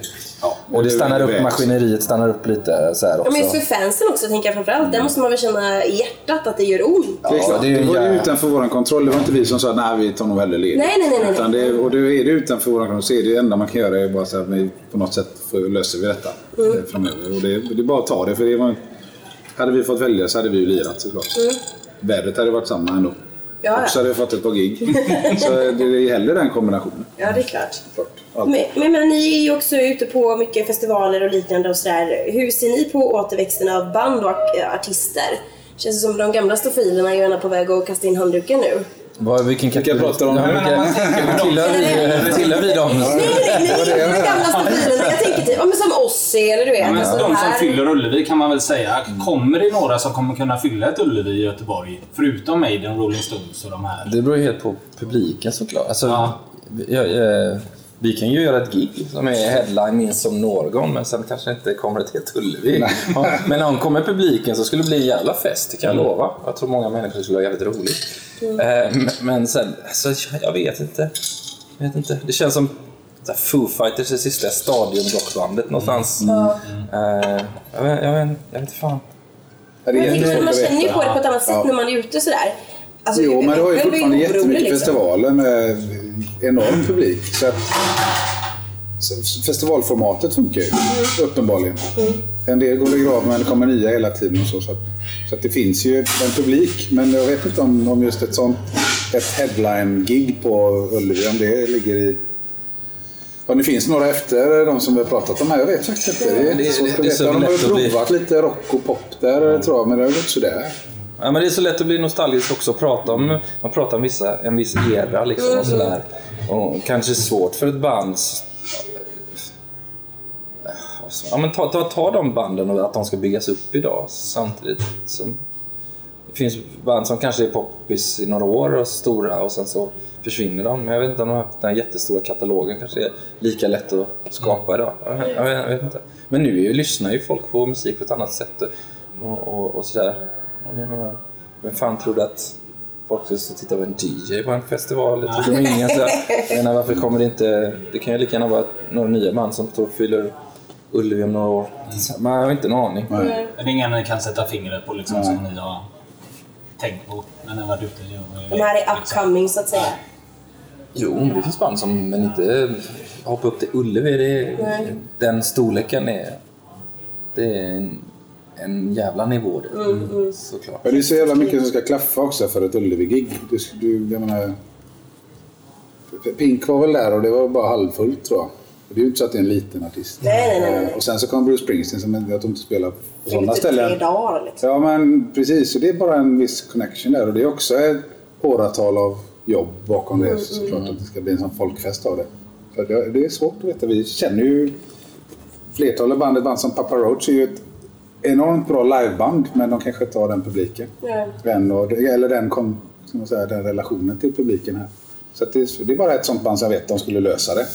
Och det stannar upp, maskineriet stannar upp lite så här Ja, också. men just för fansen också tänker jag framförallt. Där måste man väl känna i hjärtat att det gör ont. Det, är klart, det är ju det var ju utanför vår kontroll. Det var inte vi som sa nej vi tar nog hellre ledigt. Nej, nej, nej, nej. Utan det, och det är det utanför vår kontroll så är det enda man kan göra är bara så att vi på något sätt får, löser vi detta Mm. eh, framöver. Och det, det är bara att ta det. För det var, hade vi fått välja så hade vi ju lirat såklart. Vädret hade varit samma ändå. Ja, Och så hade vi fått ett par gig. så det är hellre den kombinationen. ja, det är klart. Klart. Men, men, men ni är ju också ute på mycket festivaler och liknande och sådär. Hur ser ni på återväxten av band och artister? Känns det som de gamla stofilerna är gärna på väg att kasta in handduken nu? Vad, vilken Vilka kategori? pratar de om Ja, vilka- man tänker Tillhör vi, tillhör vi dem? Nej, nej, nej, de gamla stofilerna. Jag tänker typ, ja, men som Ossi eller du vet. Ja, men alltså, de som fyller Ullevi kan man väl säga. Kommer det några som kommer kunna fylla ett Ullevi i Göteborg? Förutom Maiden, Rolling Stones och de här. Det beror ju helt på publiken såklart. Alltså, Ja. jag, eh, vi kan ju göra ett gig som är headline minst som någon, men sen kanske inte kommer ett helt Ullevi. Men om kommer publiken så skulle det bli en jävla fest, det kan jag lova. Jag tror många människor skulle ha jävligt roligt. Eh, men- Men sen, alltså, jag- vet inte. Jag vet inte. Det känns som Foo Fighters, det sista stadionrockbandet någonstans. Eh, jag, vet, jag, vet, jag vet inte fan. Ja, det Men är man känner ju på det på ett annat sätt Ja. när man är ute sådär. Alltså, Jo, men det har ju fortfarande jättemycket liksom. festivaler med enorm publik. Så att, så festivalformatet funkar ju, uppenbarligen. En del går i graven men det kommer nya hela tiden. Och så, så, att, så att det finns ju en publik. Men jag vet inte om, om just ett sånt ett headline-gig på Ullevi, om det ligger i... Om det finns några efter de som vi har pratat om här. Jag vet faktiskt inte. Det är det- det- det är veta. så De har ju provat lite rock och pop där tror jag, men det har gått sådär. Ja, men det är så lätt att bli nostalgisk också och prata om, man pratar om vissa, en viss era liksom och sådär. Och kanske svårt för ett band Ja, men ta, ta, ta de banden och att de ska byggas upp idag samtidigt som det finns band som kanske är poppis i några år och stora och sen så försvinner de. Men jag vet inte om de har den här jättestora katalogen kanske är lika lätt att skapa idag. Jag, jag, jag vet inte. Men nu ju, lyssnar ju folk på musik på ett annat sätt och, och, och sådär. Vem fan trodde att folk skulle stå och titta på en DJ på en festival? Det trodde ingen. Så jag menar, varför kommer det inte... Det kan ju lika gärna vara några nya band som står och fyller Ullevi om några år. Man har inte en aning. Det är ingen ni kan sätta fingret på liksom, som ni har tänkt på när ni har varit ute? och- De här är upcoming så att säga. Jo, men det finns band som men inte hoppar upp till Ullevi. Det, Nej. den storleken är... Det är en, en jävla nivå det. Mm, Såklart. Ja, det är så jävla mycket som ska klaffa också för ett Ullevi-gig. Du, du, jag menar, Pink var väl där och det var bara halvfullt tror jag. Och Det är ju inte så att det är en liten artist. Nej, nej, nej, nej. Och sen så kom Bruce Springsteen som jag tror inte spelar på sådana Typ tre ställen. dagar liksom. Ja men precis, så det är bara en viss connection där och det är också ett åratal av jobb bakom Mm, det såklart att det ska bli en sån folkfest av det. Så det, det är svårt att veta. Vi känner ju flertalet band, ett band som Papa Roach är ju ett enormt bra liveband men de kanske inte har den publiken. Ja. Den, och, eller den, kom, ska man säga, den relationen till publiken här. Så att det, det är bara ett sånt band som jag vet de skulle lösa det.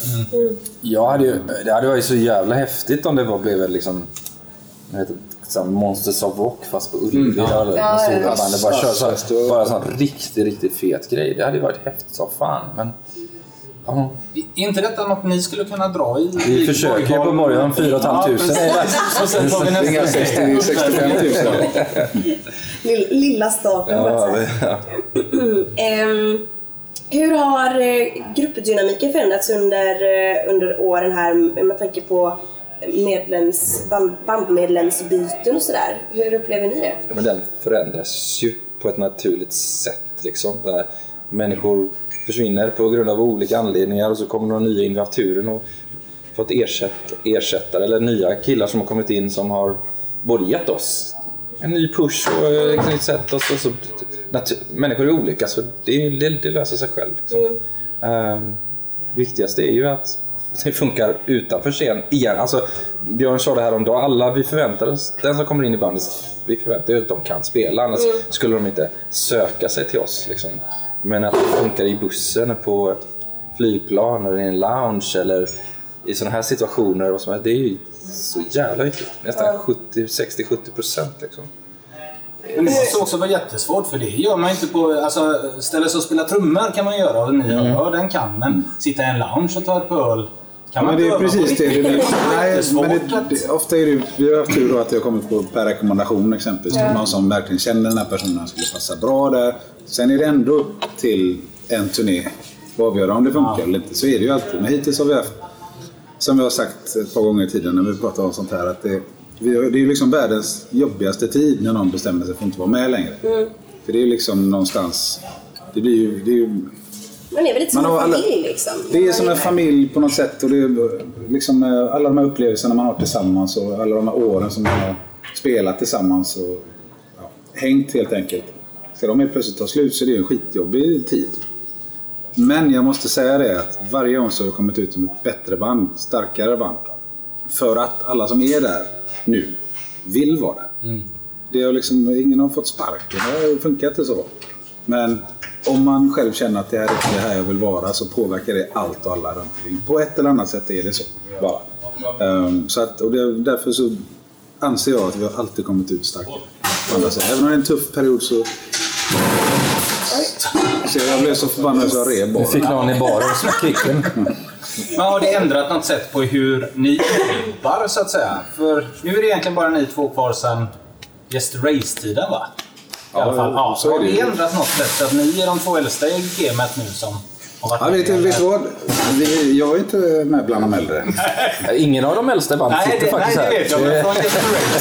Jag hade ju, det hade varit så jävla häftigt om det var blev liksom jag vet, inte, så här Monsters of Rock fast på Ullevi. Mm, ja. Den Ja, stora ja. bandet bara kör så bara sån riktigt, riktigt fet grej. Det hade ju varit häftigt som fan. Men, ja. Inte detta något ni skulle kunna dra i? Vi i försöker ju på Borgholm, 4 500. Ja, och sen tar vi nästa Inga 60, 65 000. Lill- Lilla staten Ja, ja. Ehm, hur har eh, gruppdynamiken förändrats under, eh, under åren här om man tänker på medlems, band, bandmedlemsbyten och sådär? Hur upplever ni det? Men den förändras ju på ett naturligt sätt. Liksom. Där människor försvinner på grund av olika anledningar och så kommer några nya in vid turen och fått ersätt, ersättare eller nya killar som har kommit in som har både gett oss en ny push och ett nytt sätt. Och så, så, människor är olika så det, det, det löser sig själv. Liksom. Ehm, viktigaste är ju att det funkar utanför scen igen. Alltså, Björn sa det här om dagen. Alla vi förväntar oss, den som kommer in i bandet, vi förväntar oss att de kan spela. Annars skulle de inte söka sig till oss. Liksom. Men att det funkar i bussen, på ett flygplan, eller i en lounge eller i sådana här situationer. Och så, här, det är ju så jävla viktigt. Nästan 70, 60-70 procent. Liksom. Men det måste också vara jättesvårt för det gör man inte på... Alltså, ställa sig och spela trummor kan man göra och ni hör den kan. Men sitta i en lounge och ta ett på öl kan man Men det är precis det. det, det nej, men det, det, ofta är det, vi har haft tur då att det har kommit på per rekommendation exempelvis. Någon som verkligen känner den här personen skulle passa bra där. Sen är det ändå upp till en turné att avgöra om det funkar eller inte. Så är det ju alltid. Men hittills har vi haft, som jag har sagt ett par gånger i tiden när vi pratar om sånt här, att det, vi det är liksom världens jobbigaste tid när någon bestämmer sig för att inte vara med längre. För det är ju liksom någonstans, det blir ju, det är ju Man är väl lite som en alla- familj liksom? det är som en familj på något sätt. Och det är liksom, eh, alla de här upplevelserna man har tillsammans och alla de här åren som man har spelat tillsammans och ja, hängt helt enkelt. Ska de helt plötsligt ta slut så är det ju en skitjobbig tid. Men jag måste säga det att varje gång så har det kommit ut som ett bättre band, starkare band. För att alla som är där nu vill vara där. Det har liksom, ingen har fått sparken, det har funkat inte så. Men om man själv känner att det här är inte det här jag vill vara så påverkar det allt och alla runt omkring. På ett eller annat sätt är det så. Bara. Ehm, så att, och det, därför så anser jag att vi har alltid kommit ut starka. på andra sätt. Även om det är en tuff period så... Så jag blev så förbannad så jag rev bara. fick någon i baren som kicken. Men har det ändrat något sätt på hur ni jobbar så att säga? För nu är det egentligen bara ni två kvar sedan Just Race-tiden va? I alla Ja, fall. Ja, så har det det ju. ändrat något sätt? Så att ni är de två äldsta i gamet nu som har varit Ja, vet, med? vet vad? Vi, jag är inte med bland de äldre. Ingen av de äldsta i bandet Nej, sitter det, nej, faktiskt det här. vet jag. Men från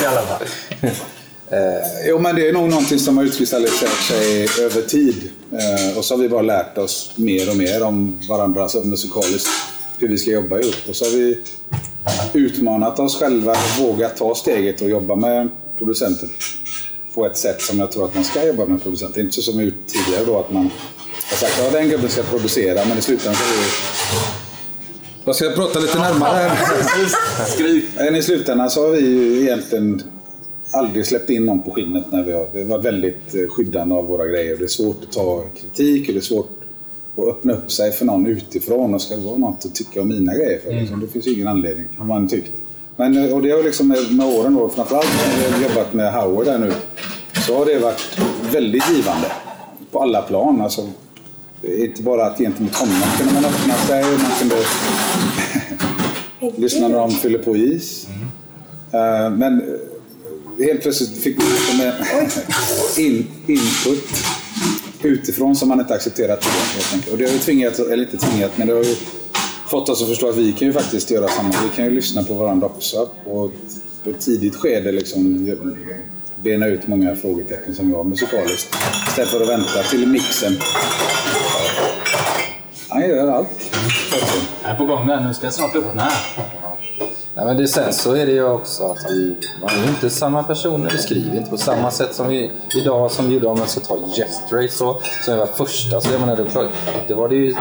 i alla fall. Jo, men det är nog någonting som har utkristalliserat sig över tid. Eh, och så har vi bara lärt oss mer och mer om varandra alltså musikaliskt. Hur vi ska jobba ihop. Och så har vi utmanat oss själva och vågat ta steget och jobba med producenter. På ett sätt som jag tror att man ska jobba med producent. Inte så som tidigare då att man har sagt att ja, den gubben ska producera men i slutändan så är det jag ska prata lite närmare här. Men i slutändan så har vi ju egentligen aldrig släppt in någon på skinnet när vi har, vi har varit väldigt eh, skyddande av våra grejer. Det är svårt att ta kritik och det är svårt att öppna upp sig för någon utifrån och ska det vara något att tycka om mina grejer för. Liksom, det finns ju ingen anledning, har man tyckt. Men, och det har liksom med, med åren då, framförallt när jag har jobbat med Howard där nu, så har det varit väldigt givande. På alla plan. Alltså, inte bara att gentemot honom kunde man öppna sig, man kunde lyssna när de fyller på is. Eh, men eh, helt plötsligt fick vi liksom in, input utifrån som man inte accepterat Och det har ju tvingat, eller inte tvingat, men det har ju fått oss att förstå att vi kan ju faktiskt göra samma. Vi kan ju lyssna på varandra också. Och på ett tidigt skede liksom bena ut många frågetecken som vi har musikaliskt. Istället för att vänta till mixen. Han gör allt. Jag är på gång där. Nu ska jag snart öppna. Nej, men det, sen så är det ju också att vi man är inte samma personer. Vi skriver inte på samma sätt som vi idag som vi gjorde om jag ska ta Yesterday så, som var första. Så jag menar, det, var- det var det ju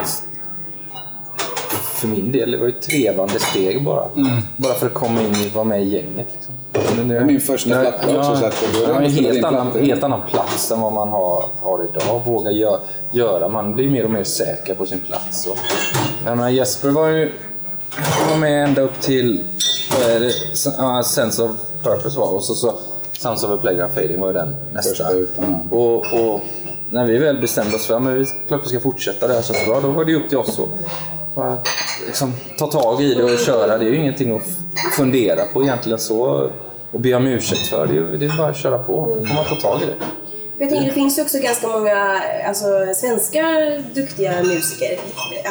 för min del, det var ju trevande steg bara. Bara för att komma in och vara med i gänget. Liksom. Men nu- min första nu- platta också, ja, så att då är ja, en helt annan, helt annan plats än vad man har, har idag. Våga gö, göra. Man blir mer och mer säker på sin plats. Och, jag menar, Jesper var ju var med ända upp till ja, Sense of Purpose var och så, så Sounds of a Playground Fading var ju den nästa. Och, och när vi väl bestämde oss för att vi, klart vi ska fortsätta det här så bra, då var det ju upp till oss att bara, liksom, ta tag i det och köra. Det är ju ingenting att fundera på egentligen så och be om ursäkt för. Det är, ju- det är bara att köra på. Då får man ta tag i det. För jag tänker, det finns ju också ganska många alltså, svenska duktiga musiker.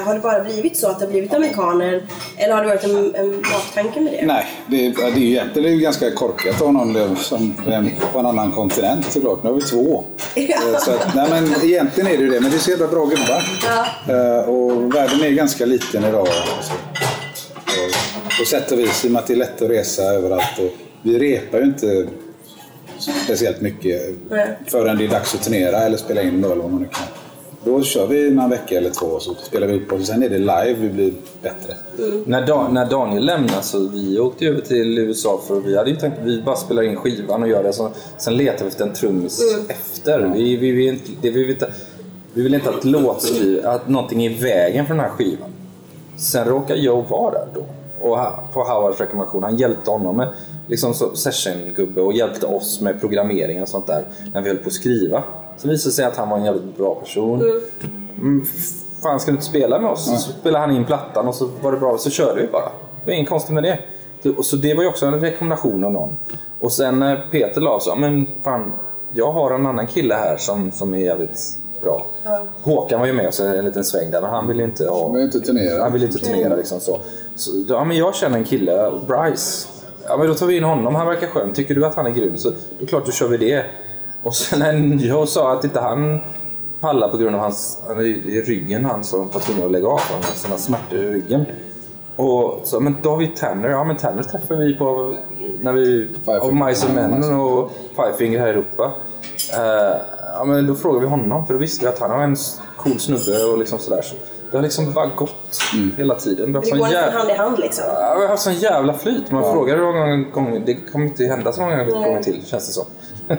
Har det bara blivit så att det har blivit amerikaner? Eller har det varit en, en baktanke med det? Nej, det är, det är ju egentligen det är ganska korkat ha någon som en, på en annan kontinent såklart. Nu har vi två. Ja. Eh, Så att, nej, men egentligen är det ju det, men det är så jävla bra gubbar. Ja. Eh, Och världen är ganska liten idag. Alltså. På sätt och vis, i och med att det är lätt att resa överallt. Och vi repar ju inte speciellt mycket Nej. förrän det är dags att turnera eller spela in då, eller vad man nu kan. Då kör vi någon vecka eller två och så spelar vi upp och sen är det live vi blir bättre. När, da, när Daniel lämnade så vi åkte över till USA för vi hade ju tänkt att vi bara spelar in skivan och gör det. Så, sen letar vi efter en trummis efter. Vi, vi, vi, inte, det, vi, vill inte, vi vill inte att låt att någonting är i vägen för den här skivan. Sen råkar Joe vara där då. Och på Howards rekommendation. Han hjälpte honom med liksom session-gubbe och hjälpte oss med programmering och sånt där när vi höll på att skriva. Så visade det sig att han var en jävligt bra person. Mm, fan ska du inte spela med oss? Så spelade han in plattan och så var det bra, så körde vi bara. Det var inget konstigt med det. Och så det var ju också en rekommendation av någon. Och sen när Peter la så, men fan, jag har en annan kille här som, som är jävligt bra. Håkan var ju med oss en liten sväng där, men han ville inte ha... Vi vill inte turnera. Han ville inte turnera liksom så. så ja, men jag känner en kille, Bryce. Ja, men då tar vi in honom, han verkar skön. Tycker du att han är grym så då klart då kör vi det. Och sen när jag sa att inte han pallar på grund av hans han är ju i ryggen han som var tvungen att lägga av. Han har sådana smärtor i ryggen. Och så, men då har vi Tanner. Ja men Tanner träffar vi på när vi av. Mice and Men och Five Finger här i Europa. Eh, ja, men då frågade vi honom för då visste vi att han var en cool snubbe och liksom sådär. Så det har liksom bara gått hela tiden. Det sån går jävla- hand i hand liksom. Ja, vi har haft sån jävla flyt. Man frågar hur många gånger... Det kommer inte hända så många gånger till, känns det som.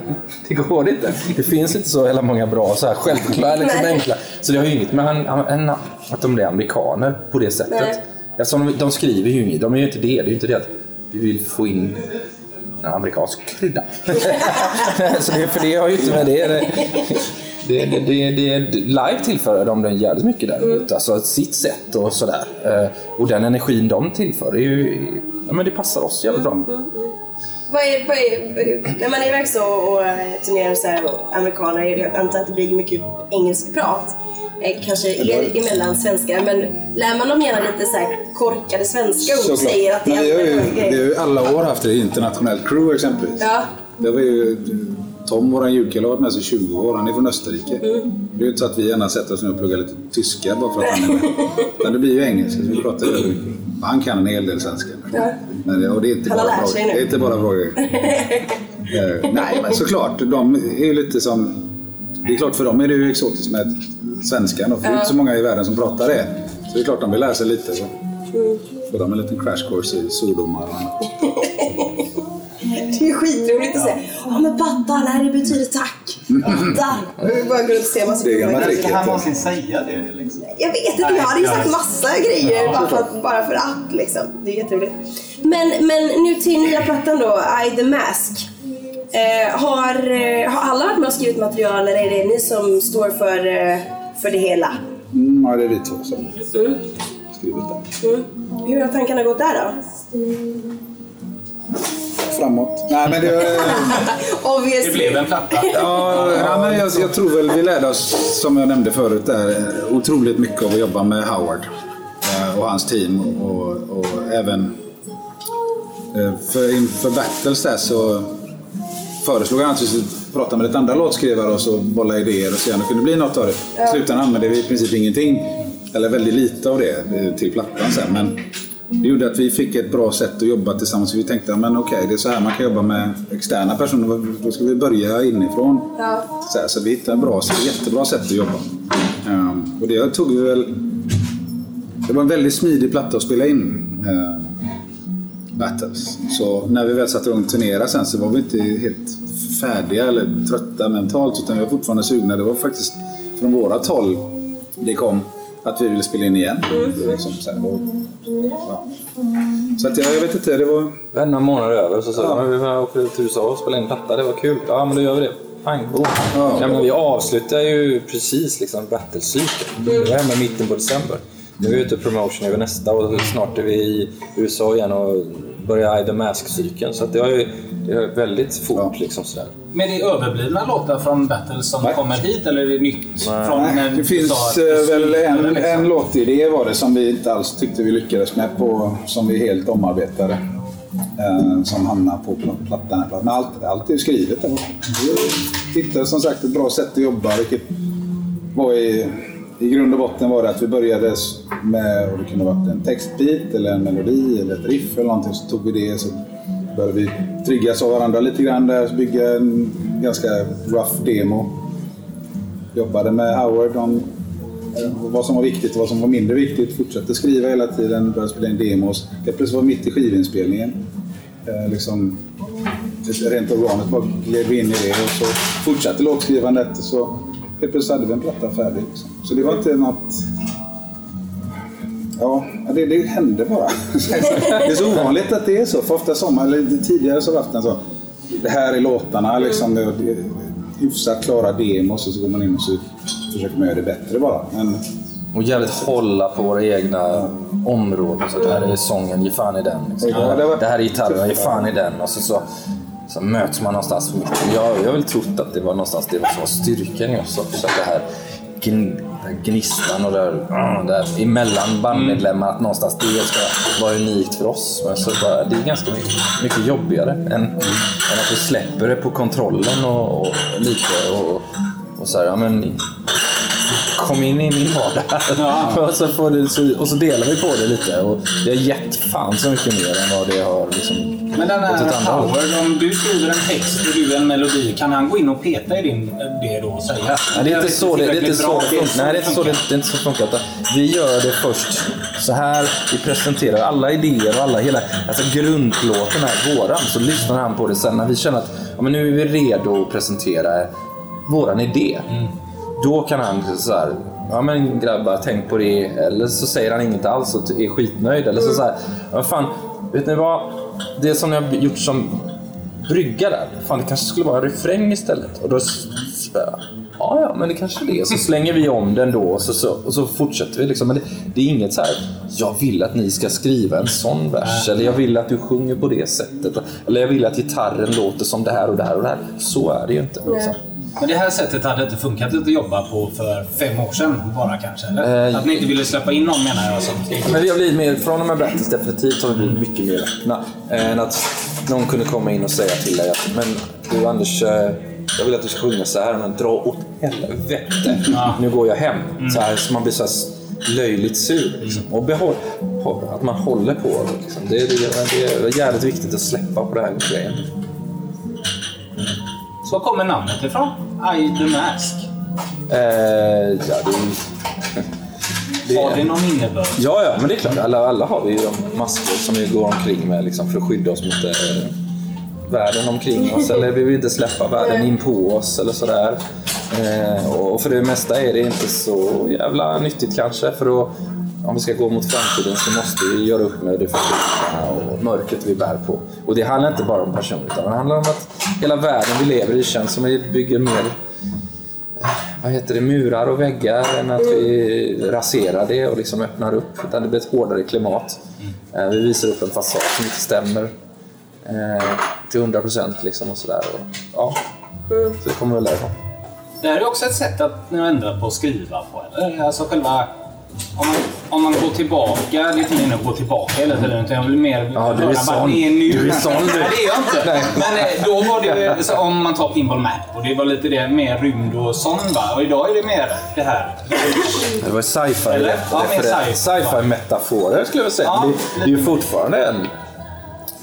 det går inte. Det finns inte så jävla många bra, så här självklara, liksom Nej. enkla. Så det har ju inget med han, han, att de är amerikaner på det sättet. Nej. Eftersom de, de skriver ju inget. De är ju inte det. Det är ju inte det att vi vill få in en amerikansk krydda. så det, för det har ju inte med det. Det, det, det, det, live tillför de den jävligt mycket däremot. Alltså sitt sätt och sådär. Eh, Och den energin de tillför, är ju, ja, men det passar oss jävligt bra. Vad är, vad är, när man är iväg så och eh, turnerar så här, och amerikaner, jag antar att det blir mycket engelskprat. Eh, Kanske er emellan svenskar, men lär man dem gärna lite så här korkade svenska ord och säger att det Men vi har ju, är vi har ju alla år haft ett internationellt crew exempelvis. Ja. Det var ju, Tom, vår ljudkille, har varit med sig i 20 år. Han är från Österrike. Mm. Det är ju inte så att vi gärna sätter oss ner och pluggar lite tyska bara för att han är med. Utan det blir ju engelska. Så vi pratar ju, han kan en hel del svenska. Men det, och det är inte Han har bara bra, nu. Det är inte bara bra grejer. Eh, nej, men såklart. De är ju lite som... Det är klart för dem är det ju exotiskt med svenskan. Och för det är inte så många i världen som pratar det. Så det är klart de vill lära sig lite. Så. Får de en liten crash course i svordomar och annat. Det är skitroligt att säga Ja men pattar, nej det betyder tack. Pattar. Vi bara går runt och ser massa Det är gamla tricket. Ska han någonsin säga det? Liksom? Jag vet inte, jag hade ju sagt massa grejer bara, för att, bara för att liksom. Det är jätteroligt. Men, men nu till nya plattan då, I the Mask. Eh, har, eh, har alla varit med och skrivit material eller är det ni som står för, eh, för det hela? Mm, ja, det är vi två som Mm. skrivit det. Mm. Hur har tankarna gått där då? Framåt. Nej, men det... Det blev en platta. Ja, ja, men jag, jag tror väl vi lärde oss, som jag nämnde förut, där, otroligt mycket av att jobba med Howard eh, och hans team. Och, och även eh, för, inför Battles där så föreslog han att vi skulle prata med lite andra låtskrivare och så bolla idéer och se om det kunde bli något av det. I slutändan använde vi i princip ingenting, eller väldigt lite av det, till plattan sen. Men det gjorde att vi fick ett bra sätt att jobba tillsammans. Vi tänkte men okej, det är så här man kan jobba med externa personer. Då ska vi börja inifrån. Ja. Så, här, så vi hittade en bra, jättebra sätt att jobba. Ehm, och det tog vi väl... Det var en väldigt smidig platta att spela in. Uh, Battles. Så när vi väl satte igång turnera sen så var vi inte helt färdiga eller trötta mentalt utan vi var fortfarande sugna. Det var faktiskt från vårat håll det kom att vi ville spela in igen. Liksom, så här, och, ja. så att jag, jag vet inte, det var... Vi hade några månader över så sa vi att vi åker till USA och spelar in platta, det var kul. Ja men då gör vi det. Pang, boom. Ja. Ja. men vi avslutar ju precis liksom battlecykeln. Det var hemma i mitten på december. Nu är vi ute promotion över nästa och snart är vi i USA igen och börjar I the Mask-cykeln. Så att det har ju det är väldigt fort liksom sådär. Men det är överblivna låtar från Battle som Nej. kommer hit eller är det nytt? Från Nej, när det finns eh, väl en, liksom? en låtidé var det som vi inte alls tyckte vi lyckades med på, som vi helt omarbetade. Eh, som hamnar på pl- plattan. Men allt, allt är skrivet där. Vi hittade som sagt ett bra sätt att jobba. Vilket var i, I grund och botten var det att vi började med, och det kunde ha varit en textbit eller en melodi eller ett riff eller någonting. Så tog vi det så började vi triggas av varandra lite grann där. Bygga en ganska rough demo jobbade med Howard om vad som var viktigt och vad som var mindre viktigt. Fortsatte skriva hela tiden, började spela in demos. Helt plötsligt var vi mitt i skivinspelningen. Eh, liksom, rent organiskt bara gled vi in i det och så fortsatte låtskrivandet och så helt plötsligt hade vi en platta färdig. Liksom. Så det var inte något... Ja, det, det hände bara. det är så ovanligt att det är så. För ofta sommar, eller tidigare så har så. Det här är låtarna, liksom, det, det, hyfsat klara demos och så går man in och så försöker man göra det bättre bara. Men Och jävligt hålla på våra egna områden. Så det här är sången, ge fan i den. Liksom. Ja, det varit det här är gitarren, ge fan i den. Och så, så, så möts man någonstans mitten. Jag, jag har väl trott att det var någonstans det var var styrkan i oss också. Att det här där den här gnistan och det där emellan bandmedlemmar, att någonstans det ska vara unikt för oss. Men så bara, det är ganska mycket, mycket jobbigare än, än att vi släpper det på kontrollen och, och lite. Och, och så här, ja, men, kom in i min vardag. och, så får du, så, och så delar vi på det lite. Och det har gett fan så mycket mer än vad det har liksom, Men den här. Howard, om du skriver en text och du en melodi, kan han gå in och peta i din, det då och säga? Nej, det är inte så det, det, är inte så det funkar. Nej, det är inte så det, det, är inte så funkar. Vi gör det först så här. Vi presenterar alla idéer och alla, hela alltså grundlåten är våran. Så lyssnar han på det sen när vi känner att ja, men nu är vi redo att presentera våran idé. Då kan han så här, ja men grabbar tänk på det. Eller så säger han inget alls och är skitnöjd. Eller så, så här, ja, fan, vet ni vad? Det som ni har gjort som brygga där. Fan, det kanske skulle vara en refräng istället. Och då ja, ja, men det kanske det är. Så slänger vi om den då och så, så, och så fortsätter vi. Liksom. Men det, det är inget så här, jag vill att ni ska skriva en sån vers. Eller jag vill att du sjunger på det sättet. Eller jag vill att gitarren låter som det här och det här och det här. Så är det ju inte. Liksom. Men det här sättet hade inte funkat att jobba på för fem år sedan bara kanske? Eller? Eh, att ni inte ville släppa in någon menar jag. Som Men vi har blivit mer, från och med Battles definitivt har vi blivit mycket mer öppna. Eh, Än att någon kunde komma in och säga till dig att men du Anders, eh, jag vill att du ska sjunga så här, men dra åt helvete. Ja. Nu går jag hem. Så, här, så man blir så löjligt sur. Liksom. Och behåll, hå- att man håller på. Liksom. Det, är- det, är- det är jävligt viktigt att släppa på det här grejen. Var kommer namnet ifrån? I the Mask. Eh, ja, det, det, Har det någon innebörd? Ja, ja, men det är klart. Alla, alla har vi ju de masker som vi går omkring med liksom, för att skydda oss mot eh, världen omkring oss. Eller vi vill inte släppa världen in på oss eller sådär. Eh, och för det mesta är det inte så jävla nyttigt kanske. För då, om vi ska gå mot framtiden så måste vi göra upp med det förflutna och mörkret vi bär på. Och det handlar inte bara om personer utan det handlar om att hela världen vi lever i känns som att vi bygger mer eh, vad heter det, murar och väggar än att vi raserar det och liksom öppnar upp. Utan det blir ett hårdare klimat. Eh, vi visar upp en fasad som inte stämmer eh, till 100 procent. Liksom och sådär. Och, ja, så det kommer väl därifrån. Det här är också ett sätt att ni har ändrat på att skriva på. Eller? Alltså själva... Om man, om man går tillbaka, det är inte meningen att gå tillbaka hela tiden utan jag vill mer Ja, du är höra sån. vad det är nu. Du är sån, du. Nej, det är jag inte. Nej. Men eh, då var det så om man tar Pinball Map och det var lite det mer rymd och sån va. Och idag är det mer det här. Det var sci-fi? Ja, mer refer- sci-fi. sci-fi metaforer skulle jag säga. Ja. Det, det är ju fortfarande en,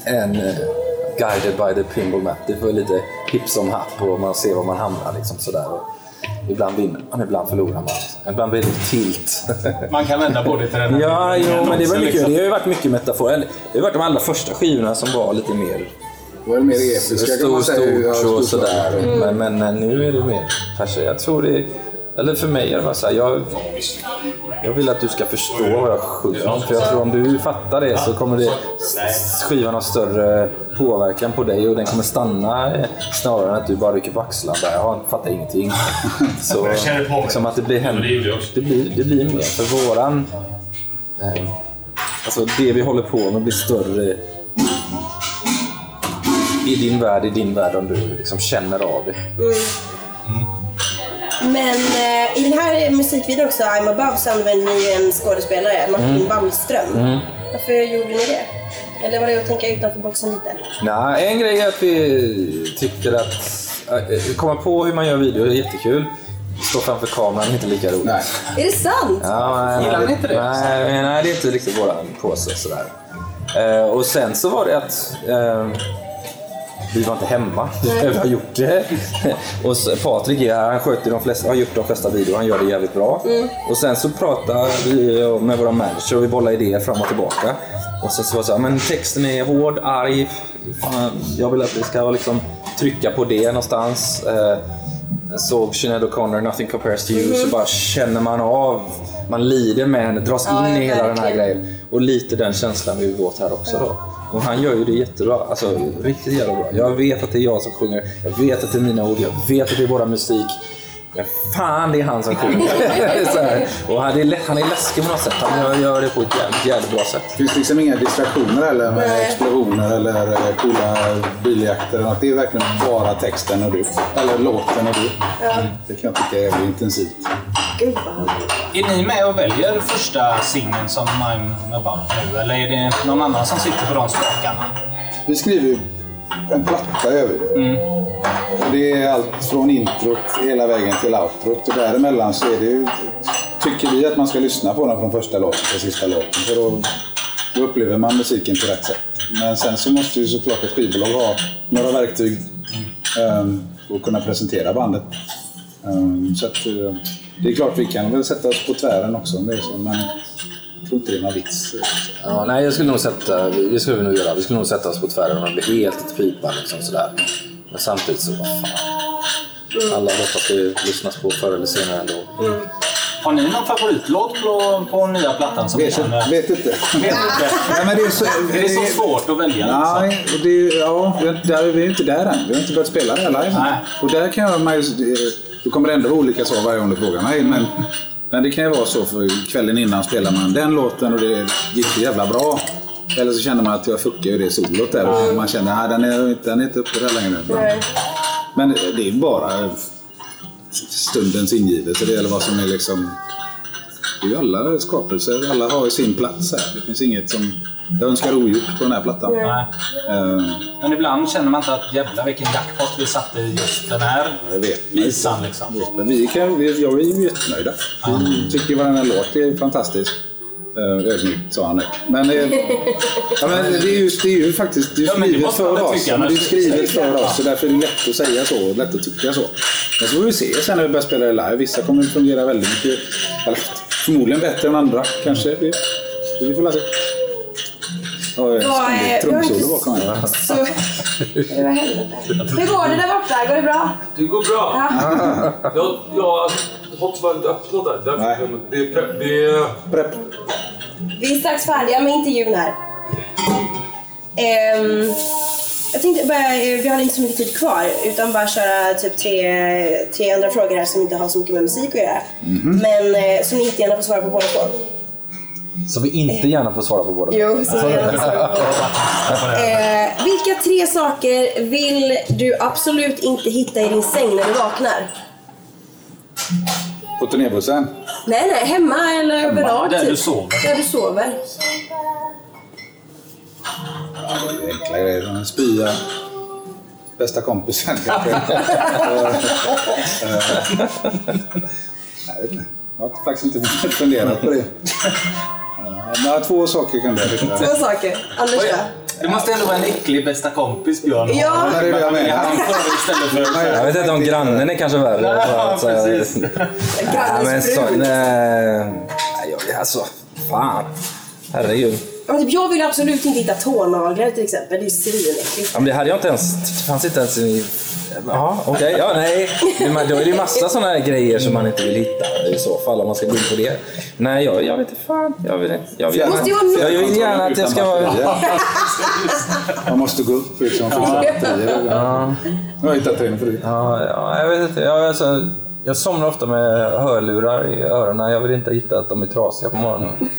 en eh, guided by the pinball map. Det får lite hipp som happ och man ser var man hamnar. Liksom, sådär. Och ibland vinner man, ibland förlorar man. Ibland blir det tilt. Man kan vända på det till den här Ja, jo, men det, var mycket, liksom. det har ju varit mycket metafor. Eller, Det har varit de allra första skivorna som var lite mer Det var mer episka kan man säga. Stort och sådär. Men, men eh, nu är det mer färska. Jag tror det eller för mig är det bara så här, jag, jag vill att du ska förstå vad jag sjunger. För jag tror om du fattar det så kommer det skivan ha större påverkan på dig och den kommer stanna snarare än att du bara rycker på axlarna. Där, jag fattar ingenting. Så liksom att det blir, hem, det blir, det blir mer. För våran... Eh, alltså det vi håller på med blir större i din värld, i din värld om du liksom känner av det. Men eh, i den här musikvideon också, I'm above, så använder ni en skådespelare, Martin Wallström. Varför gjorde ni det? Eller var det att tänka utanför boxen lite? Nej, en grej är att vi tycker att... äh, Komma på hur man gör video är jättekul. Stå framför kameran är inte lika roligt. Nej. Är det sant? Ja, nej, Gillar ni inte det? Nej, nej, det är inte riktigt våran påse sådär. Eh, och sen så var det att eh, vi var inte hemma. Vi har gjort det. och så, Patrik är här, han sköter de flesta, har gjort de flesta videor, han gör det jävligt bra. Och sen så pratar vi med våra manager och vi bollar idéer fram och tillbaka. Och sen så var det så här, men texten är hård, arg. Jag vill att vi ska liksom trycka på det någonstans. Eh, såg Sinéad O'Connor, Nothing Compares to You, så bara känner man av, man lider med henne, dras Ja, in i hela den här verkligen. grejen. Och lite den känslan vi åt här också då. Och han gör ju det jättebra, alltså riktigt jävla bra. Jag vet att det är jag som sjunger, jag vet att det är mina ord, jag vet att det är våra musik. Men fan, det är han som sjunger. Och han är, han är läskig på något sätt, han gör, det på ett jävligt, jävligt bra sätt. Det finns liksom inga distraktioner eller med Nej. explosioner eller eh, coola biljakter. Det är verkligen bara texten och du. Eller låten och du. Det kan jag tycka är jävligt intensivt. Är ni med och väljer första singeln som I'm above nu? Eller är det någon annan som sitter på de spakarna? Vi skriver ju en platta gör vi. Och det är allt från introt hela vägen till outrot. Och däremellan så är det ju, tycker vi att man ska lyssna på den från första låten till sista låten. För då, då upplever man musiken på rätt sätt. Men sen så måste ju såklart ett skivbolag ha några verktyg um, för att kunna presentera bandet. Um, så att, eh, det är klart vi kan väl sätta oss på tvären också om det är så. Men jag tror inte det är någon vits. Ja, nej, jag skulle nog sätta, det skulle vi nog göra. Vi skulle nog sätta oss på tvären om det blir helt ett pipa liksom sådär. Men samtidigt så, vad fan. Alla låtar ska ju lyssnas på förr eller senare ändå. Har ni någon favoritlåt på, på nya plattan? Som Vet, ni känner? vet inte. Vet inte. Nej, men det är så, Är det så svårt att välja? Liksom? Nej, och det, ja, vi är- där, vi är inte där än. Vi har inte börjat spela det live. Nej. Och där kan jag, man ju- det kommer ändå vara olika svar varje gång du frågar mig. Men, men det kan ju vara så för kvällen innan spelar man den låten och det gick så jävla bra. Eller så känner man att jag fuckar ju det solot där. Och man känner att den är, den är inte uppe där längre. Nej. Men det är bara stundens ingivelse. Det gäller vad som är liksom... Det är ju alla skapelser. Alla har ju sin plats här. Det finns inget som jag önskar ogjort på den här plattan. Nej. Eh, Men ibland känner man inte att jävlar vilken jackpot vi satte i just den här Jag vet. visan. Liksom. Men vi kan, vi, jag är ju jättenöjda. Vi tycker varenda låt är fantastisk. Eh, Ödmjukt sa han nu. Men, eh, ja, men det, är ju, det är ju faktiskt det är Ja, det skrivet för oss. men det är skrivet för oss så därför är det lätt att säga så och lätt att tycka så. Men så får vi se sen när vi börjar spela det live. Vissa kommer fungera väldigt mycket, eller, förmodligen bättre än andra kanske. Det, det vi får se. Vi har trumsolo bakom helvete. Hur går det där borta? Går det bra? Det går bra. Ja. Jag, jag har tyvärr inte öppnat där. Därför, Nej. det, är pre- det är... Prepp. Vi är strax färdiga med intervjun här. Ehm, jag tänkte bara, vi har inte så mycket tid kvar utan bara köra typ tre, tre andra frågor här som inte har så mycket med musik att göra. Men eh, som ni jättegärna får svara på båda två. Så vi inte gärna får svara på båda. Jo, så vi gärna svara på. Eh, vilka tre saker vill du absolut inte hitta i din säng när du vaknar? På turnébussen. Nej, nej, hemma eller överlag. där typ. du sover. Där du sover. Det är enkla grejer. spya. Bästa kompisen kanske. Och, eh, jag vet inte. Jag har faktiskt inte funderat på det. Ja, Men två saker kan det. Två saker. Anders då? Det måste ändå vara en äcklig bästa kompis, Björn. Ja. Men det är det jag menar. Han det istället för... Jag vet inte om grannen är kanske värre. Ja, precis. Nej, men Grannens så, brud. nej, alltså, fan. Herregud. Typ, jag vill absolut inte hitta tånaglar till exempel. Det är ju svinäckligt. Ja, men det hade jag inte ens... Det fanns inte ens i... Ja, okej. Ja, nej. Men Då är det ju massa sådana här grejer som man inte vill hitta i så fall om man ska gå in på det. Nej, jag, jag vet inte fan. Jag vill, jag vill, Det måste något. jag vill gärna att det ska vara... Man måste gå upp liksom. Fixa batterier. Jag har hittat en förut. Ja, ja, jag vet inte. Jag, alltså, jag somnar ofta med hörlurar i öronen. Jag vill inte hitta att de är trasiga på morgonen.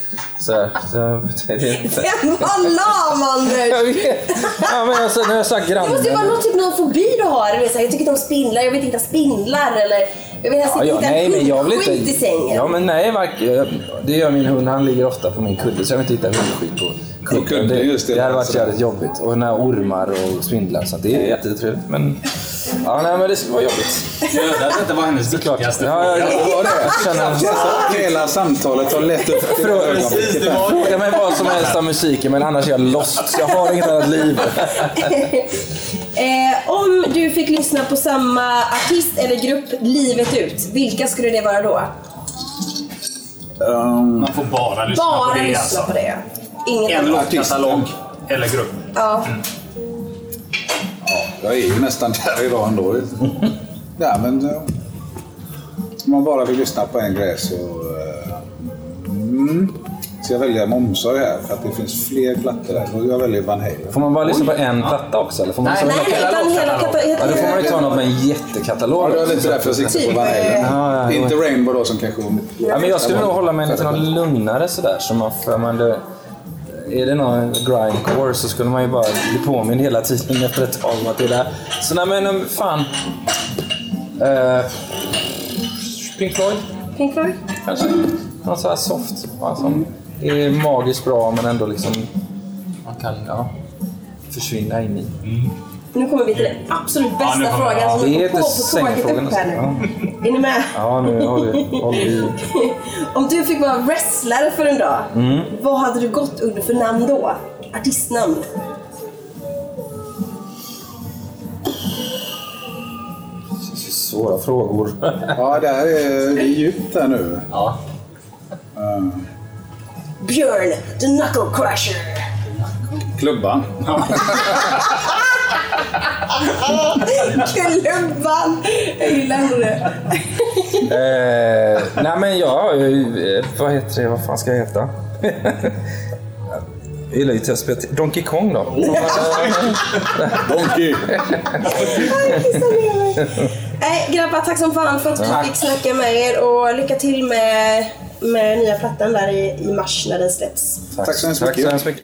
Så, här, så det är inte... Vad lam Anders! Jag vet. Ja, men alltså, när jag sa Det måste ju vara grannen... någon typ någon fobi du har. Vet, så här, jag tycker inte om spindlar, jag vill inte hitta spindlar eller jag vill helst Ja, inte ja, hitta nej, men hundskit i sängen. Ja, men nej, varken, det gör min hund. Han ligger ofta på min kudde, så jag vill inte hitta hundskit på kudden. Det, det. det hade varit jävligt jobbigt. Och när ormar och spindlar, så det är jättetrevligt. Men, ja, nej, men det skulle vara jobbigt. Döda att detta var hennes viktigaste Ja, ja, det var det. Jag känner, Hela samtalet har lett upp till Fråga- ögonblicket här. Fråga mig vad som helst om musiken, men annars är jag lost. Jag har inget annat liv. Eh, om du fick lyssna på samma artist eller grupp livet ut, vilka skulle det vara då? Um, Man får bara lyssna Bara på det lyssna alltså. på det. Inget En annat. låtkatalog eller grupp. Ja. Jag är ju nästan där idag ändå. Ja, men eh, om man bara vill lyssna på en grej så... eh, Mm, ska jag välja med omsorg här för att det finns fler plattor där. Jag väljer Van Halen. Får man bara lyssna på en platta också? Eller får man Nej, Nej, nej, hela låtkatalog. Ja, då får man ju ta något med en jättekatalog. Ja, det var lite därför jag siktade på Van Halen. Ja, ja, Inte Rainbow då som kanske... Ja, men jag skulle nog hålla mig till något lugnare sådär. Så man, för man, det, är det någon grindcore så skulle man ju bara bli påmind hela tiden efter ett tag om att det är där. Så nej men um, fan. Uh, Pink Floyd Pink Floyd? kanske. Något så här soft. va, Som är magiskt bra men ändå liksom man kan ja, försvinna in i. Nu kommer vi till den absolut bästa kommer- frågan ja, som är inte på på tåget upp här nu. alltså. Är ni med? Ja, nu håller vi, håller vi Om du fick vara wrestlare för en dag, Mm. vad hade du gått under för namn då? Artistnamn? svåra frågor. Ja, det här är, det är djupt här nu. ja. Björn, the knuckle crusher. Klubban. Klubban! Jag gillar det. Eh, nej men ja, eh, vad heter det? Vad fan ska jag heta? Jag gillar ju till att spela till- Donkey Kong då. Donkey. Nej grabbar, tack som fan för att vi fick snacka med er och lycka till med, med nya plattan där i, i mars när den släpps. Tack Tack så hemskt mycket.